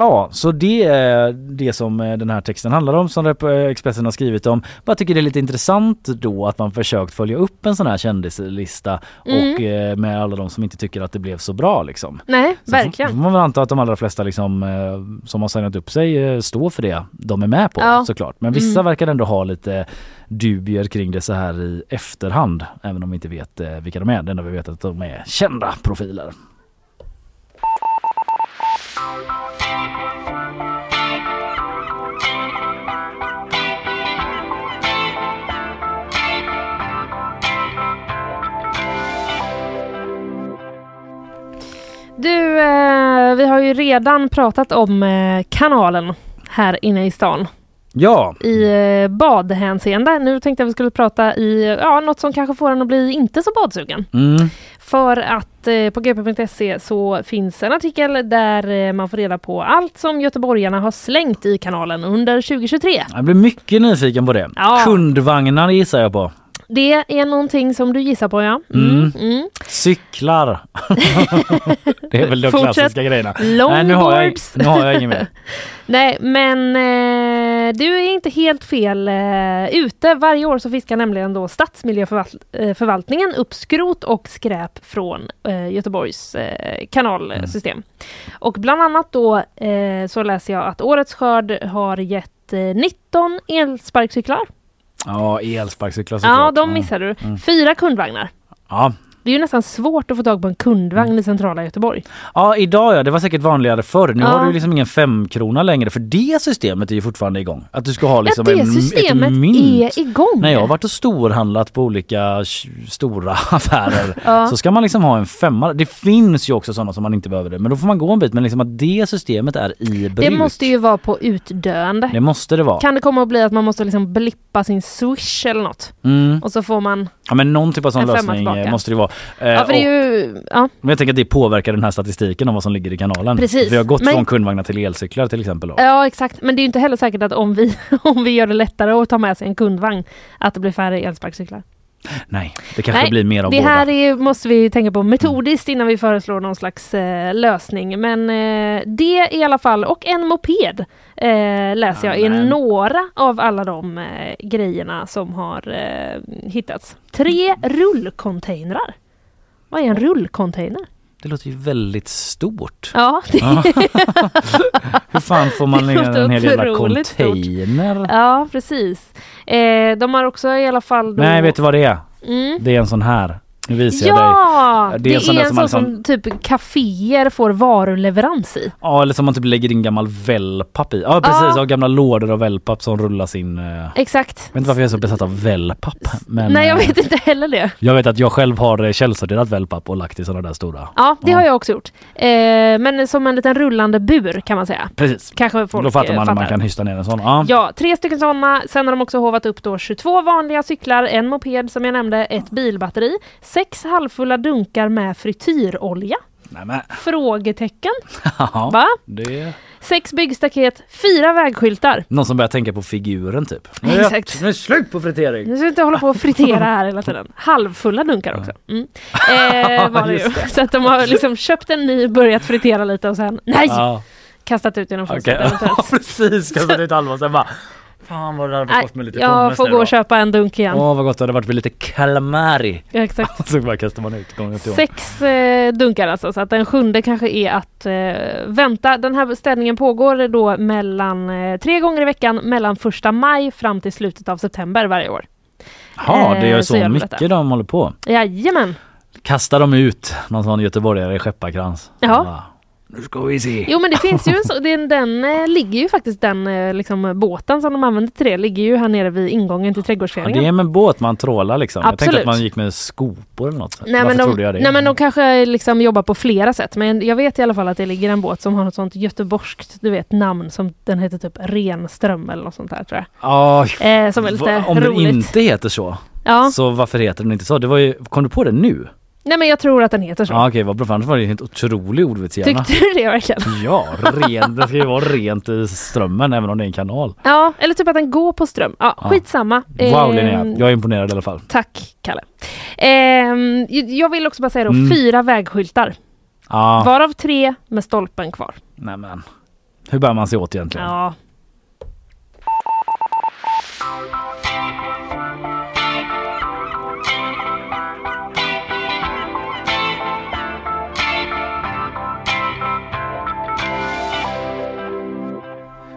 Ja, så det är det som eh, den här texten handlar om som eh, Expressen har skrivit om. Jag tycker det är lite intressant då att man försökt följa upp en sån här kändislista Mm. och eh, med alla de som inte tycker att det blev så bra liksom. Nej, Så får- verkligen. får man väl anta att de allra flesta liksom, som har signat upp sig står för det de är med på Ja. såklart. Men vissa Mm. verkar ändå ha lite dubier kring det så här i efterhand. Även om vi inte vet vilka de är. Det enda vi vet är att de är kända profiler. Du, eh, vi har ju redan pratat om eh, kanalen här inne i stan Ja, i eh, badhänseende. Nu tänkte jag vi skulle prata i ja, något som kanske får en att bli inte så badsugen. mm. För att eh, på gp.se så finns en artikel där eh, man får reda på allt som göteborgarna har slängt i kanalen under 2023. jag blir mycket nyfiken på det. Ja. Kundvagnar gissar jag på. Det är någonting som du gissar på ja. Mm. Mm. Cyklar. det är väl de Fortsätt. klassiska grejerna. Nej, nu har jag, Longboards. nu har jag inget mer. Nej, men eh, du är inte helt fel eh, ute. Varje år så fiskar nämligen då Stadsmiljöförvaltningen upp skrot och skräp från eh, Göteborgs eh, kanalsystem. Och bland annat då eh, så läser jag att årets skörd har gett eh, 19 elsparkcyklar. Ja, elsparkcyklar Ja, såklart. de missade du. Fyra kundvagnar. Ja. Det är ju nästan svårt att få tag på en kundvagn i centrala Göteborg. Ja idag ja, det var säkert vanligare förr. Nu Ja. har du liksom ingen femkrona längre för det systemet är ju fortfarande igång. Att du ska ha liksom ja, det en, systemet ett mynt. är igång. När jag har varit och storhandlat på olika stora affärer Ja. så ska man liksom ha en femma. Det finns ju också sådana som man inte behöver det men då får man gå en bit men liksom att det systemet är i bruk. det måste ju vara på utdöende. det måste det vara. Kan det komma att bli att man måste liksom blippa sin swish eller något? Mm. Och så får man... Ja men någon typ av sån lösning tillbaka. måste det vara. Eh, Ja, för det är ju... Ja, Men jag tänker att det påverkar den här statistiken om vad som ligger i kanalen. Precis. Vi har gått Men- från kundvagnar till elcyklar till exempel. Då. ja exakt. Men det är ju inte heller säkert att om vi, om vi gör det lättare att ta med sig en kundvagn, att det blir färre elsparkcyklar. Nej, det kanske Nej, blir mer av Det båda. här är, måste vi tänka på metodiskt innan vi föreslår någon slags eh, lösning. Men eh, det i alla fall, och en moped eh, läser jag, är några av alla de eh, grejerna som har eh, hittats. Tre rullcontainrar. Vad är en rullcontainer? Det låter ju väldigt stort. Ja. Hur fan får man ner en hel jävla otroligt stort. container? ja precis. Eh, de har också i alla fall då... Nej, vet du vad det är? Mm. Det är en sån här. Nu visar jag dig. Ja! Det Det är är, en sån där en som sån som liksom- typ kaféer får varuleverans i. Ja, eller som man typ lägger in gammal wellpapp i. Ja, precis. Ja. Gamla lådor av wellpapp som rullas in. eh, Jag Exakt. vet inte varför jag är så besatt av wellpapp. Men Nej, jag eh, vet inte heller det. jag vet att jag själv har eh, källsorterat wellpapp och lagt i sådana där stora. Ja, det Ja. har jag också gjort. Men som en liten rullande bur kan man säga. Precis. Kanske folk Då fattar man att man kan hysta ner en sån. Ja. Ja, tre stycken sådana. Sen har de också hovat upp då 22 vanliga cyklar, en moped som jag nämnde, ett bilbatteri, sex halvfulla dunkar med frityrolja. Nej, men, Frågetecken. ja. Va? Det Sex byggstaket, fyra vägskyltar. någon som börjar tänka på figuren typ. Nu är Exakt. Nu är det slut på fritering. Nu ska inte hålla på och fritera här hela tiden. Halvfulla dunkar också. Mm. Eh, var det ju. Så att de har liksom köpt en ny, börjat fritera lite och sen nej! Ja, Kastat ut genom fönstret Ja, eventuellt. precis. Kastat ut halva och sen bara Fan vad det hade Nej, fått med lite jag får gå och köpa en dunk igen. Åh vad gott det hade varit med lite calamari. Ja, exakt. Så bara kastar man ut. Sex eh, dunkar alltså, så att den sjunde kanske är att eh, vänta. Den här städningen pågår då mellan eh, tre gånger i veckan mellan första maj fram till slutet av september varje år. Ja, det Eh, är så så mycket detta. de håller på. Jajamän! Kastar de ut någon sån göteborgare i skepparkrans. Ja. Nu ska vi se. Jo men det finns ju en så, den, den eh, ligger ju faktiskt den eh, liksom, båten som de använder till det ligger ju här nere vid ingången till Ja, trädgårdsföreningen. det är med båt man trålar liksom. Jag tänkte Absolut. att man gick med skopor eller något. Nej Varför men, trodde de, jag det? nej men de kanske liksom jobbar på flera sätt. Men jag vet i alla fall att det ligger en båt som har något sånt göteborgskt du vet, namn som den heter typ Renström eller något sånt där tror jag. Ja, Eh, som är lite va- om den roligt. inte heter så, Ja, så varför heter den inte så? Det var ju, kom du på det nu? Nej men jag tror att den heter så. Ja okej, vad bra. För annars var det ju helt otrolig ordvitshjärna. Tyckte du det verkligen? Ja, ren, det ska ju vara rent i strömmen även om det är en kanal. Ja, eller typ att den går på ström. Ja, Ja. skitsamma. Wow Eh, Linnea, jag är imponerad i alla fall. Tack Kalle. Ehm, jag vill också bara säga då, Mm. fyra vägskyltar. Ja, Varav tre med stolpen kvar. nej men. Hur bär man sig åt egentligen? Ja.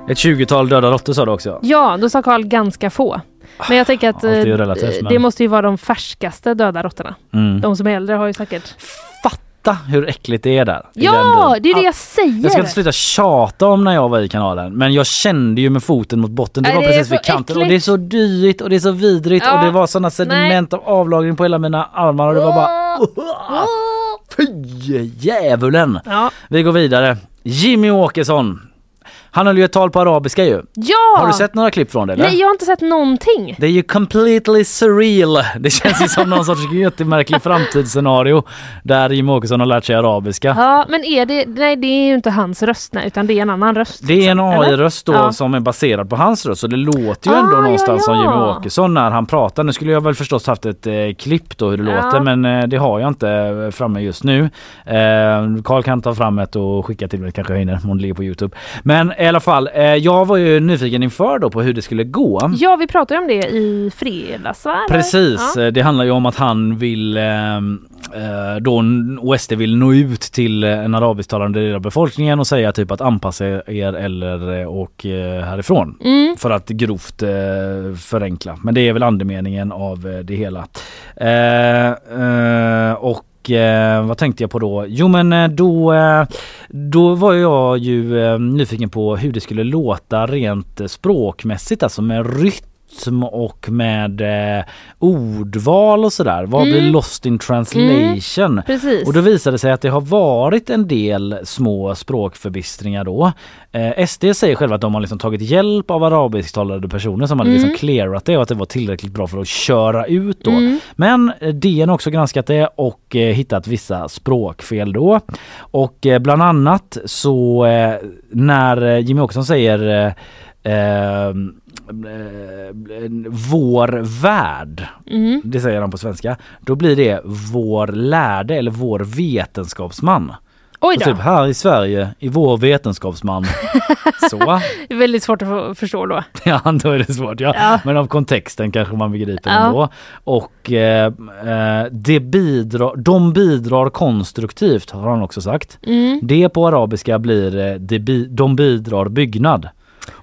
Ett 20-tal döda råttor sa du också. ja, då sa Karl ganska få. Men jag tänker att är ju eh, relativt, men- det måste ju vara de färskaste döda råttorna. Mm. De som är äldre har ju säkert... Fatta hur äckligt det är där. Ja, det är det All- jag säger! Jag ska inte sluta tjata om när jag var i kanalen men jag kände ju med foten mot botten. Det Nej, var det precis vid kanten och äckligt. det är så dyrt och det är så vidrigt Ja, och det var sådana sediment av avlagring på hela mina armar och det var bara Fy djävulen! Ja. Vi går vidare. Jimmy Åkesson. Han höll ju ett tal på arabiska ju. ja! Har du sett några klipp från det eller? Nej, jag har inte sett någonting. Det är ju completely surreal. Det känns ju som någon sorts jättemärklig framtidsscenario där Jimmy Åkesson har lärt sig arabiska. Ja, men är det... Nej, det är ju inte hans röst, nej, utan det är en annan röst. Det är en liksom? AI-röst då Ja. som är baserad på hans röst så det låter ju Ah, ändå ja, någonstans som ja. Jimmy Åkesson när han pratar. Nu skulle jag väl förstås haft ett eh, klipp då hur det Ja. låter men eh, det har jag inte eh, framme just nu. Eh, Karl kan ta fram ett och skicka till mig kanske jag hinner om det ligger på Youtube. Men i alla fall, eh, jag var ju nyfiken inför då på hur det skulle gå. Ja, vi pratade om det i fredags, va? Precis, Ja. det handlar ju om att han vill eh, eh, då OSD vill nå ut till en arabisktalande del av befolkningen och säga typ att anpassa er eller eh, härifrån. Mm. För att grovt förenkla. Men det är väl andemeningen av det hela. Eh, och eh, vad tänkte jag på då? Jo men eh, då, eh, då var jag ju eh, nyfiken på hur det skulle låta rent språkmässigt, alltså med rytm och med eh, ordval och sådär. Vad blir Mm. lost in translation? Precis. Och då visade det sig att det har varit en del små språkförbistringar då. Eh, SD säger själva att de har liksom tagit hjälp av arabisktalande personer som hade Mm. liksom clearat det och att det var tillräckligt bra för att köra ut då. Mm. Men eh, DN har också granskat det och eh, hittat vissa språkfel då. Och eh, bland annat så eh, när eh, Jimmy Åkesson säger vår värld Mm. det säger han på svenska. Då blir det vår lärde eller vår vetenskapsman. Oj då. typ här i Sverige, i vår vetenskapsman. Så. Det är väldigt svårt att förstå då. Ja, då är det svårt. Ja. Ja. Men av kontexten kanske man begriper Ja. ändå. Och eh, eh, det bidrar, de bidrar konstruktivt har han också sagt. Mm. Det på arabiska blir eh, det de bidrar byggnad.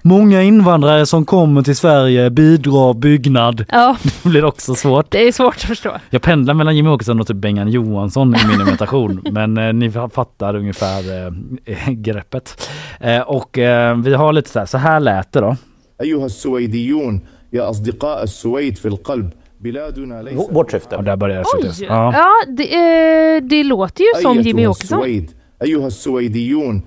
Många invandrare som kommer till Sverige bidrar byggnad. Ja, Det blir också svårt. det är svårt att förstå. Jag pendlar mellan Jimmy Åkesson och typ Bengan Johansson i min imitation. men eh, ni fattar ungefär eh, greppet. Eh, och eh, vi har lite så här, så här lät det då. أيها السويديون يا أصدقاء السويد في القلب بلادنا ليست Vårt syfte. Och där börjar Oj! SVT. Ja, Ja. det, eh, det låter ju som Jimmy أيتها Åkesson. السويد أيها السويديون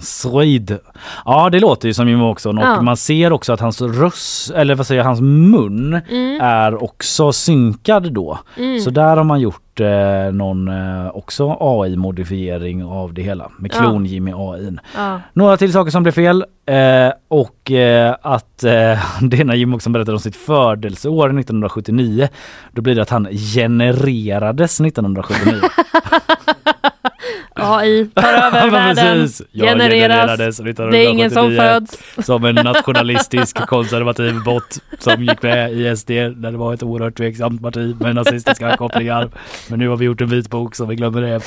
Swede. Ja det låter ju som Jimmy Åkesson och Ja. man ser också att hans röst, eller vad säger jag, hans mun Mm. är också synkad då. Så där har man gjort eh, någon eh, också AI-modifiering av det hela med Ja. klon-Jimmy AI. Ja. Några till saker som blev fel eh, och eh, att eh, det är när Jim också berättade om sitt födelseår 1979. Då blir det att han genererades 1979. AI tar över världen, precis. Jag genereras. genererades Det är ingen som 1979 föds. Som en nationalistisk konservativ bot som gick med i SD när det var ett oerhört tveksamt parti med nazistiska kopplingar. Men nu har vi gjort en vitbok så vi glömmer det.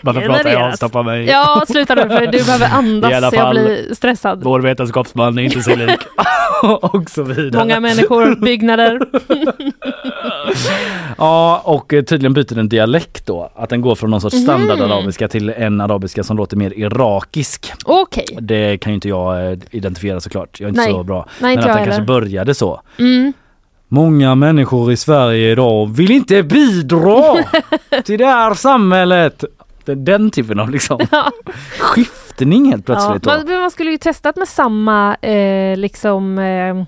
Varför pratar jag? Genereras. Stoppa mig. Ja, sluta nu för du behöver andas I alla så jag fall. blir stressad. Vår vetenskapsman är inte sig lik. och så vidare. Många människor, byggnader. Ja, och tydligen byter den dialekt då. Att den går från någon Mhm. sorts standardarabiska till en arabiska som låter mer irakisk. Okej. Det kan ju inte jag eh, identifiera såklart. Jag är inte Nej. så bra. Nej, Men att den kanske började så. Mm. Många människor i Sverige idag vill inte bidra till det här samhället. Är den typen av liksom Ja. skiftning helt Ja, plötsligt. då. man, man skulle ju testat med samma eh, liksom eh,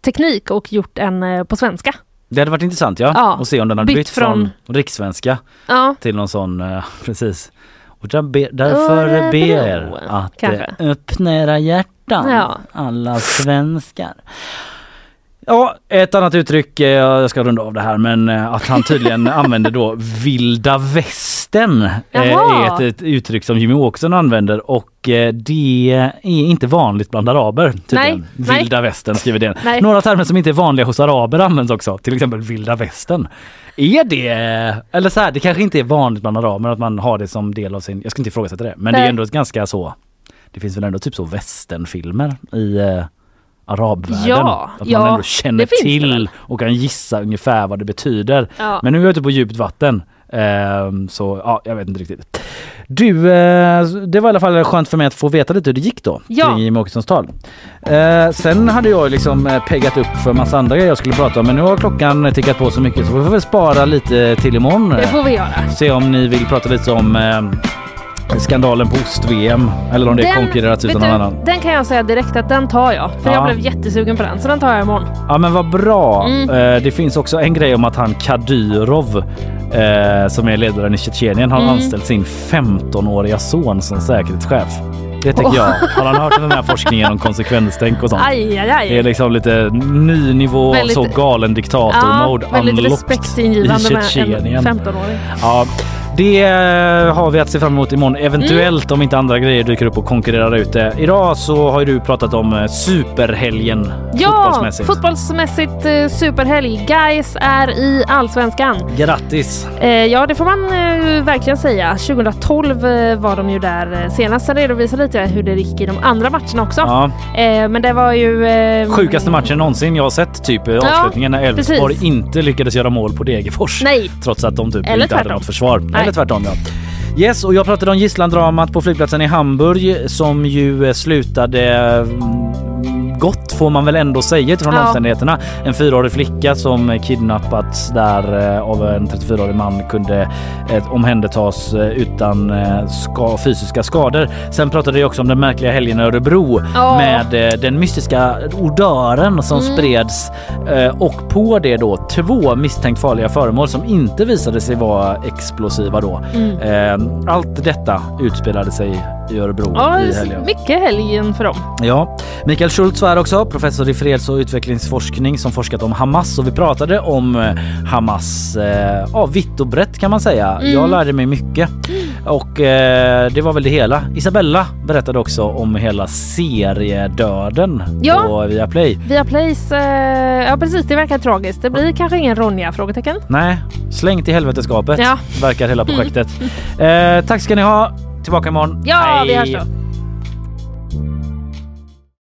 teknik och gjort en eh, på svenska. Det hade varit intressant ja. Ja. Och se om den hade Bytt bytt från, från- rikssvenska Ja, till någon sån, eh, precis. Och där be, därför ber att kanske. öppna era hjärtan, Ja. alla svenskar. Ja, ett annat uttryck, eh, jag ska runda av det här, men eh, att han tydligen använder då vilda västern eh, Jaha. är ett, ett uttryck som Jimmy Åkesson använder och det är inte vanligt bland araber. Tydligen. Nej, nej. Vilda västern skriver det. Nej. Några termer som inte är vanliga hos araber används också, till exempel vilda västern. Är det, eller så här, det kanske inte är vanligt bland araber att man har det som del av sin, jag ska inte ifrågasätta det, men det är Nej. ändå ganska så, det finns väl ändå typ så västernfilmer i arabvärlden. Ja, att ja, man ändå känner till och kan gissa ungefär vad det betyder. ja. Men nu är jag ute på djupt vatten. Ehm, så ja, jag vet inte riktigt. Du, eh, det var i alla fall skönt för mig att få veta lite hur det gick då Ja. kring Jimmie Åkessons tal. Eh, sen hade jag liksom eh, peggat upp för massa andra grejer jag skulle prata om men nu har klockan tickat på så mycket så vi får väl spara lite till imorgon. det får vi göra. Se om ni vill prata lite om eh, skandalen på ost-VM eller om det Den- konkurrerats utav någon du, annan. Den kan jag säga direkt att den tar jag. För Ja. jag blev jättesugen på den. Så den tar jag imorgon. Ja men vad bra. Mm. Eh, det finns också en grej om att han Kadyrov eh, som är ledaren i Tjetjenien har Mm. anställt sin 15-åriga son som säkerhetschef. Det tycker Åh. jag. Har han hört den här forskningen om konsekvenstänk och sånt? Aj, aj, aj. Det är liksom lite ny nivå, Väldigt- så galen diktator-mode väldigt unlocked respektingivande med en Tjetjenien. 15-åring. Ja, det eh, har vi att se fram emot imorgon. Eventuellt om inte andra grejer dyker upp och konkurrerar ut det. Idag så har ju du pratat om eh, superhelgen Ja, fotbollsmässigt. fotbollsmässigt eh, superhelg. Guys är i Allsvenskan. Grattis! Ja, det får man verkligen säga. 2012 eh, var de ju där senast. Sen redovisade lite hur det gick i de andra matcherna också. Ja, men det var ju... Sjukaste matchen någonsin jag har sett typ avslutningen när Elfsborg inte lyckades göra mål på Degerfors. Nej, Trots att de typ Eller inte hade tvärtom. något försvar. Nej. Eller tvärtom ja. Yes, och jag pratade om gisslandramat på flygplatsen i Hamburg som ju eh, slutade mm, gott får man väl ändå säga utifrån Ja. omständigheterna. En fyraårig flicka som kidnappats där eh, av en 34-årig man kunde eh, omhändertas eh, utan ska, fysiska skador. Sen pratade jag också om den märkliga helgen i Örebro Ja. med den mystiska odören som Mm. spreds och på det då två misstänkt farliga föremål som inte visade sig vara explosiva då. Mm. Allt detta utspelade sig i Örebro ja, i helgen. mycket helgen för dem. Ja, Mikael Schultz var här också, professor i freds och utvecklingsforskning som forskat om Hamas och vi pratade om eh, Hamas eh, ja, vitt och brett kan man säga. Mm. Jag lärde mig mycket och eh, det var väl det hela. Isabella berättade också om hela seriedöden Ja. på Viaplay. Viaplays... Eh, ja precis, det verkar tragiskt. Det blir kanske ingen Ronja? Frågetecken. Nej, slängt i helveteskapet Ja. verkar hela projektet. eh, tack ska ni ha. Tillbaka imorgon. Ja, Hej. vi hörs då.